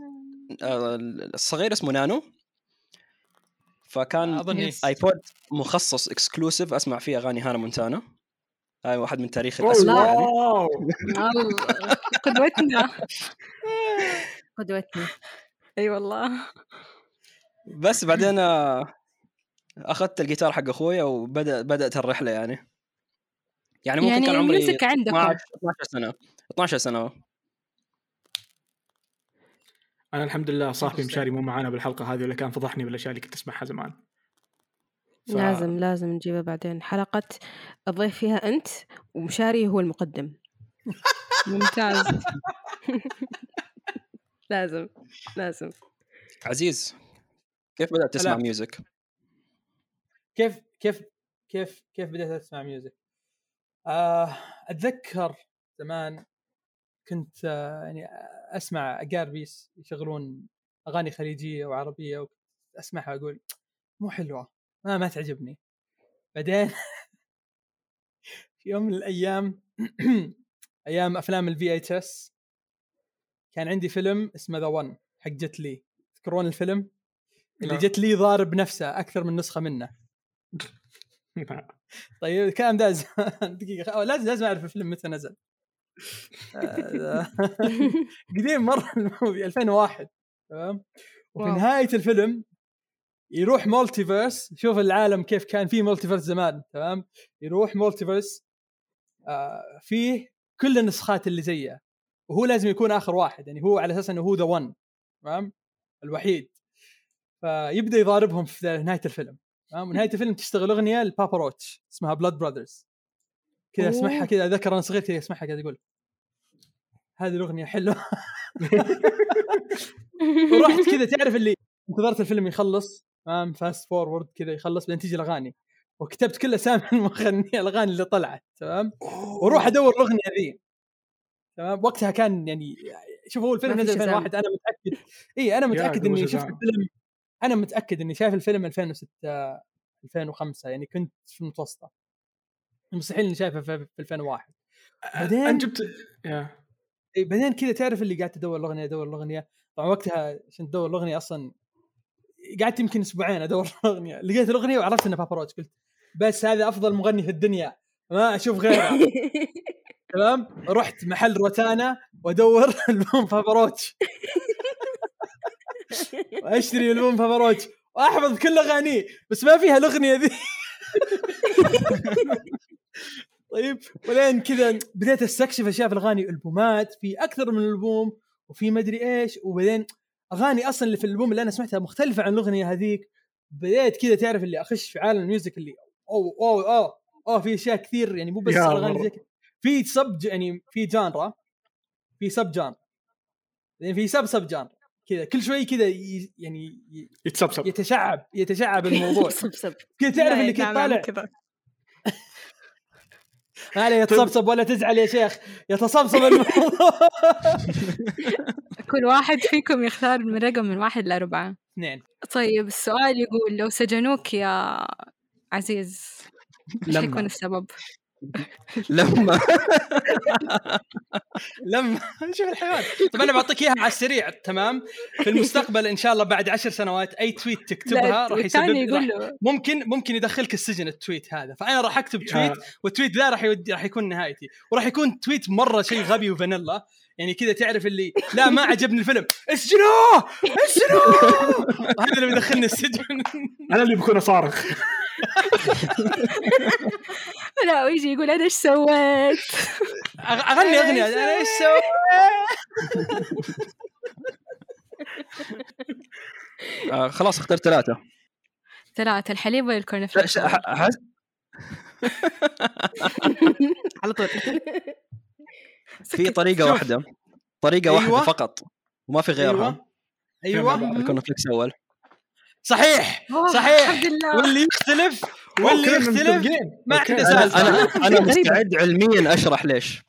آه الصغير اسمه نانو. فكان أظن yes. iPod مخصص exclusive أسمع فيه أغاني Hannah Montana. هاي واحد من تاريخ الأسماء يعني. قدوتنا. قدوتني أي والله. بس بعدين آه، أخذت الجيتار حق أخويا وبدا بدأت الرحلة يعني. يعني ممكن يعني كان عمري عندكم. 12 12 سنة. 12 سنة أنا الحمد لله صاحبي. مشاري مو معانا بالحلقة هذه ولا كان فضحني بالأشياء اللي كنت أسمعها زمان ف- لازم لازم نجيبه بعدين حلقة الضيف فيها أنت ومشاري هو المقدم ممتاز لازم لازم عزيز كيف بدأت تسمع لا. music؟ كيف كيف كيف كيف بديت أسمع music؟ آه أتذكر زمان كنت آه يعني أسمع اقاربيس يشغلون أغاني خليجية وعربية أسمعها أقول مو حلوة ما ما تعجبني. بعدين في يوم من الأيام أيام أفلام ال VHS كان عندي فيلم اسمه The One حق Jet Li تذكرون الفيلم؟ اللي. Jet Li ضارب نفسه أكثر من نسخة منه. طيب الكلام ده زمان. دقيقة لازم لازم أعرف الفيلم متى نزل. آه، قديم مرة ال movie 2001 تمام؟ وفي wow. نهاية الفيلم يروح multiverse شوف العالم كيف كان فيه multiverse زمان تمام؟ يروح multiverse آه فيه كل النسخات اللي زيه وهو لازم يكون آخر واحد يعني هو على أساس إنه هو the one تمام؟ الوحيد. فيبدأ يضاربهم في نهاية الفيلم تمام؟ ونهاية الفيلم تشتغل أغنية ل Papa Roach اسمها Blood Brothers كذا. أسمعها كذا اتذكر أنا صغير كذا أسمعها قاعد يقول هذه الأغنية حلوة. ورحت كذا تعرف اللي انتظرت الفيلم يخلص تمام fast forward كذا يخلص بعدين تيجي الأغاني. وكتبت كل أسامي المغنية الأغاني اللي طلعت تمام؟ وأروح أدور الأغنية ذي تمام؟ وقتها كان يعني شوف هو الفيلم نزل شزام. 2001 أنا متأكد إي أنا متأكد إني شفت. الفيلم أنا متأكد إني شايف الفيلم 2006 2005 يعني كنت في المتوسطة. مستحيل إني شايفه في في 2001 بعدين- انت جبت إيه بعدين كذا تعرف اللي قاعد تدور الأغنية أدور الأغنية. طبعا وقتها عشان تدور الأغنية أصلا قعدت يمكن أسبوعين أدور الأغنية. لقيت الأغنية وعرفت إنها بابا روتش. قلت بس هذا أفضل مغني في الدنيا. ما أشوف غيره. تمام؟ رحت محل روتانا وأدور ألبوم باباروتش وأشتري ألبوم باباروتش وأحفظ كل أغانيه. بس ما فيها الأغنية ذي. طيب ولين كذا بديت أستكشف أشياء في الأغاني ألبومات في أكثر من ألبوم وفي مدري إيش وبعدين أغاني أصلا اللي في الألبوم اللي أنا سمعتها مختلفة عن الأغنية هذيك. بديت كذا تعرف اللي أخش في عالم الميوزك اللي اوه اوه اوه اوه في أشياء كثير يعني مو بس الأغاني مرة. زي كذا في سب يعني في جانرا في سب جان يعني في سب سب جان كذا كل شوي كذا يعني يتسبسب. يتشعب يتشعب الموضوع. كذا تعرف اللي كنت نعم، طالع. كذا. ما عليه يتصبصب ولا تزعل يا شيخ يتصبصب الموضوع كل واحد فيكم يختار من رقم من واحد لأربعة اثنين طيب السؤال يقول لو سجنوك يا عزيز إيش لما. حيكون السبب؟ لما لما شوف الحيوان. طب أنا بعطيك إياها على السريع تمام؟ في المستقبل إن شاء الله بعد عشر سنوات أي tweet تكتبها راح يسبب يقول له ممكن ممكن يدخلك السجن ال tweet هذا. فأنا راح أكتب tweet. وال tweet ذا راح يودي راح يكون نهايتي. وراح يكون tweet مرة شيء غبي وفانيلا. يعني كذا تعرف اللي لا ما عجبني الفيلم. اسجنوه! اسجنوه! هذا اللي بيدخلني السجن. أنا اللي بكون اصارخ لا ويجي يقول أنا إيش سويت؟ أغ- أغني أغنية أنا إيش سويت؟ آه خلاص اخترت ثلاثة. ثلاثة الحليب ولا الكورن فليكس؟ على طول. في طريقة. واحدة طريقة أيوة. واحدة فقط وما في غيرها. أيوه. أيوه. الكونفليكس أول. صحيح! صحيح! الحمد لله. واللي يختلف واللي يختلف. ما. عنده أنا سالفة. أنا أنا مستعد علميا أشرح ليش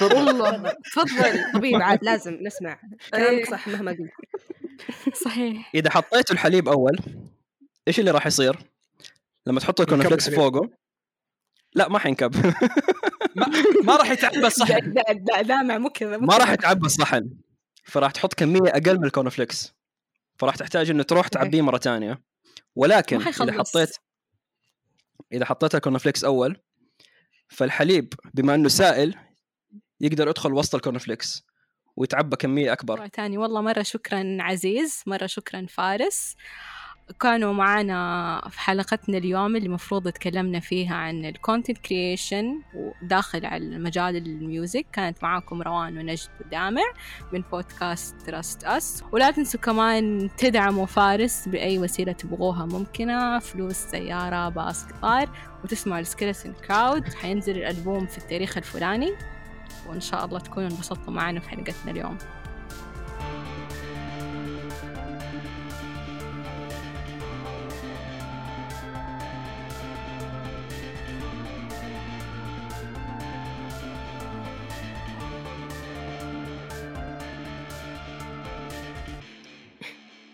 والله تفضل طبيب عاد لازم نسمع كلامك إيه. صح مهما قلت صحيح إذا حطيتوا الحليب أول إيش اللي راح يصير؟ لما الكونفليكس الحليب. فوقه لا ما حينكب ما, ما راح يتعبى الصحن دا- دا- دامع مو كذا ما راح. يتعبى الصحن فراح تحط كمية أقل من الكونفليكس فراح تحتاج انه تروح تعبيه مرة ثانية ولكن إذا. حطيت إذا حطيت الكونفليكس أول فالحليب بما إنه سائل يقدر يدخل وسط الكونفليكس ويتعبى كمية أكبر. مرة تاني والله مرة شكرا عزيز مرة شكرا فارس. كانوا معانا في حلقتنا اليوم اللي مفروض تكلمنا فيها عن ال content creation وداخل على مجال ال music. كانت معاكم روان ونجد ودامع من بودكاست Trust Us ولا تنسوا كمان تدعموا فارس بأي وسيلة تبغوها ممكنة. فلوس سيارة باص قطار وتسمعوا ال Skeleton Crowd حينزل الألبوم في التاريخ الفلاني. وإن شاء الله تكونوا انبسطتوا معنا في حلقتنا اليوم.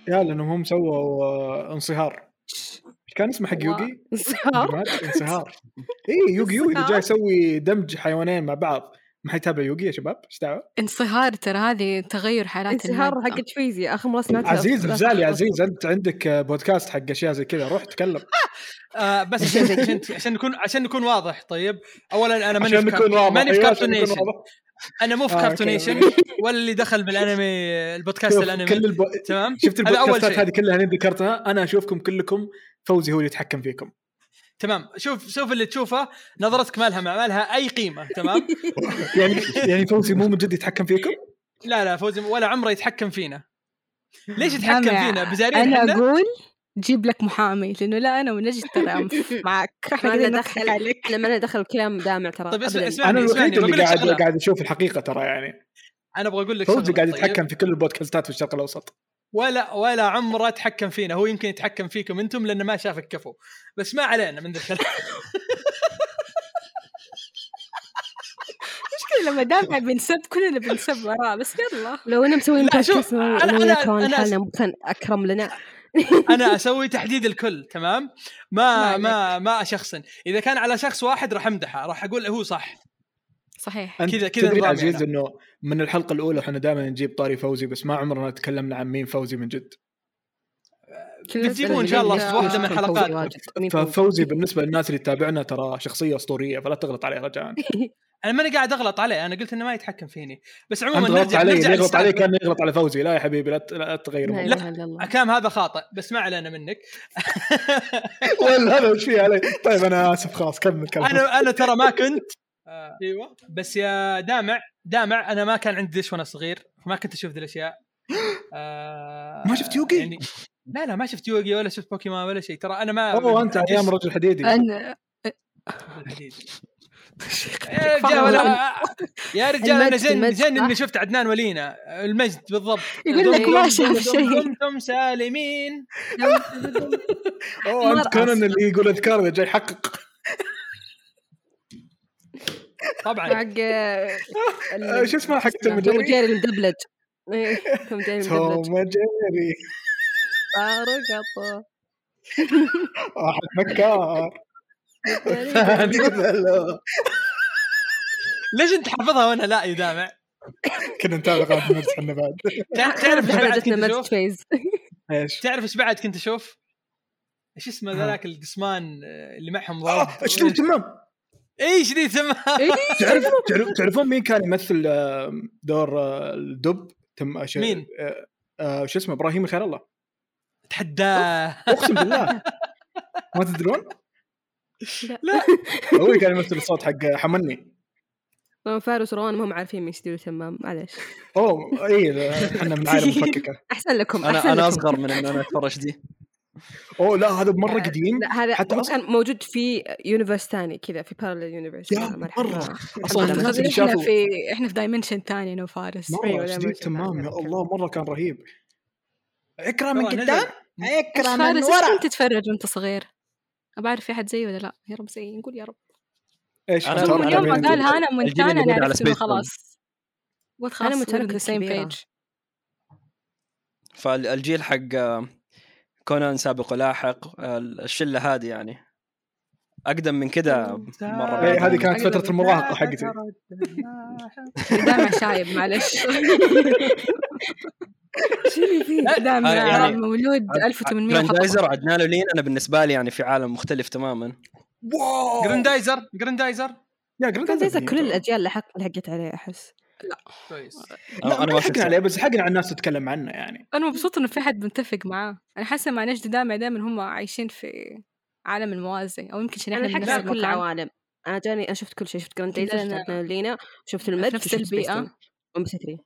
يا لأنهم هم سووا آه، انصهار. إيش كان اسمه حق يوغي؟ انصهار؟ انصهار. اي يوغي يوغي اللي جاي يسوي دمج حيوانين مع بعض. ما حيتابع يوغي يا شباب؟ إيش دعوة؟ انصهار ترى هذه تغير حالات انصهار. حق فيزياء آخر مرة سمعتها. عزيز يا عزيز أنت عندك بودكاست حق أشياء زي كذا. روح تكلم. آه بس عشان عشان عشان نكون عشان نكون واضح طيب. اولا أنا ماني في ماني في أيوة، عشان نكون كارتونيشن واضح. أنا مو في آه،. كارتونيشن ولا اللي دخل بالأنمي البودكاست الأنمي. كل البو... تمام؟ شفت البودكاستات. هذه كلها اللي ذكرتها أنا أشوفكم كلكم فوزي هو اللي يتحكم فيكم. تمام. شوف شوف اللي تشوفه نظرتك ما لها ما لها أي قيمة تمام؟ يعني يعني فوزي مو من جد يتحكم فيكم؟ لا لا فوزي ولا عمره يتحكم فينا. ليش يتحكم فينا؟ بزارين أنا أقول جيب لك محامي لأنه لا أنا ونجد ترى معك. إحنا ما دخل عليك. إحنا ما لنا دخل كلام دامع ترى طيب اسمع أبداً. اسمعني أنا اسمعني. الوحيد اللي قاعد شغلة. قاعد أشوف الحقيقة ترى يعني. أنا أبغى أقول لك فوزي قاعد طيب؟ يتحكم في كل البودكاستات في الشرق الأوسط. ولا ولا عمره تحكم فينا. هو يمكن يتحكم فيكم أنتم لأنه ما شافك كفو بس ما علينا من ذا الكلام مشكلة لما دامع بنسب كلنا بنسب وراه. بس يلا. لو لا، شوف، بودكاست أنا- انا حالنا ممكن أكرم لنا. أنا أسوي تحديد الكل تمام؟ ما ما ما اشخصن إذا كان على شخص واحد راح أمدحه راح أقول هو صح. صحيح. كذا- كذا تدري عزيز أنا. إنه من الحلقة الأولى إحنا دائما نجيب طاري فوزي بس ما عمرنا تكلمنا عن مين فوزي من جد. بتجيبوا إن شاء الله في واحدة من الحلقات. ففوزي بالنسبة للناس اللي تتابعنا ترى شخصية أسطورية فلا تغلط عليه رجاء أنا ماني قاعد أغلط عليه أنا قلت إنه ما يتحكم فيني. بس عموما نرجع علي نرجع يغلط عليه للسالفة. كان يغلط على فوزي. لا يا حبيبي لا ت- لا تغير لا كلام هذا خاطئ بس ما علينا منك. ولا هذا؟ وش فيه علي؟ طيب أنا آسف خلاص كمل كمل. أنا أنا ترى ما كنت. آه، أيوه. بس يا دامع دامع أنا ما كان عندي دش وأنا صغير ما كنت أشوف ذي الأشياء. آه، ما شفت يوغي؟ يعني لا لا ما شفت يوغي ولا شفت بوكيمون ولا شيء. ترى أنا ما اوه أنت أيام رجل حديدي أنا. يا رجال ولا يا رجال أنا زين صح؟ اني شفت عدنان ولينا المجد بالضبط. يقول لك ما شاف شيء. دمتم سالمين. أوه أنت. كونان اللي يقول أذكار جاي يحقق. طبعا. حق آه، آه، شو اسمه حق توم توم جيري المدبلج توم جيري المدبلج توم جيري فارقطه واحد مكار. ليش انت حافظها وأنا لا يا دامع؟ كنا نتابع قناه نرجس إحنا بعد. تع- تعرف إيش بعد كنت أشوف؟ إيش؟ تعرف إيش بعد كنت أشوف؟ إيش اسمه. ذاك القسمان آه، اللي معهم ضرب آه شديد تمام. اي شديد تمام؟ تعرف تعرف- تعرفون مين كان يمثل آه، دور آه، الدب؟ تم مين؟ آه، آه، شو اسمه إبراهيم خير الله. تحداه. أقسم بالله. ما تدرون؟ لا. هو كان يمثل الصوت حق حمني فارس وروان ما هم عارفين مين يستديروا تمام معلش أوه اي إحنا من عائله مفككة. أحسن لكم أنا أحسن أنا. أصغر من إن أنا أتفرج دي. أوه لا هذا مرة قديم. لا هذا حتى كان موجود في universe ثاني كذا في parallel universe. الناس اللي إحنا في إحنا في dimension ثاني أنا وفارس مرة الله. تمام. يا الله مرة كان رهيب. اقرا من. قدام اقرا من فارس ورا. كنت تتفرج وأنت صغير؟ أبى أعرف في أحد زيي ولا لا؟ يا رب زيي نقول يا رب. إيش أنا- مختار من أنا يوم ما؟ قالها أنا مونتانا أنا عرفت إنه. خلاص. قلت خلاص أنا مونتانا same كبيرة. page فالجيل حق آه، كونان سابق ولاحق آه، الشلة هذه يعني. أقدم من كذا مرة إيه، بعيد هذه عني. كانت فترة المراهقة حقتي. دامع شايب معلش. شو اللي فيه؟ دامع يعني- مولود 1800 جراندايزر وحط- عدنان ولين أنا بالنسبة لي يعني في عالم مختلف تماما. واو! جراندايزر؟ جراندايزر؟ يا جراند زي كل الأجيال لحق لحقت عليه أحس. كويس. لا أنا ما شفت حقنا عليه بس حقنا على الناس تتكلم عنه يعني. أنا مبسوطه إنه في حد متفق معاه. أنا حاسة مع نجد دامع دائما هم عايشين في عالم الموازي أو يمكن عشان أنا إحنا نفس على كل المكان. العوالم. أنا جاني أنا شفت كل شيء شفت جرانديزر لا، شفت لينا شفت المد نفس وشفت البيئة. MBC 3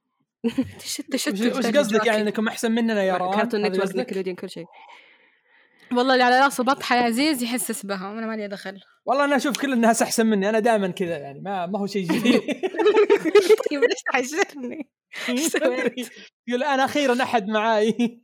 تشتت وش وش قصدك يعني إنكم أحسن مننا يا روان Cartoon Network؟ Nickelodeon كل شيء. والله اللي على راسه بطحه يا عزيز يحسس بها. أنا مالي دخل. والله أنا أشوف كل الناس أحسن مني. أنا دائما كذا يعني ما ما هو شيء جديد. طيب ليش تحشرني؟ يقول أنا أخيرا أحد معاي.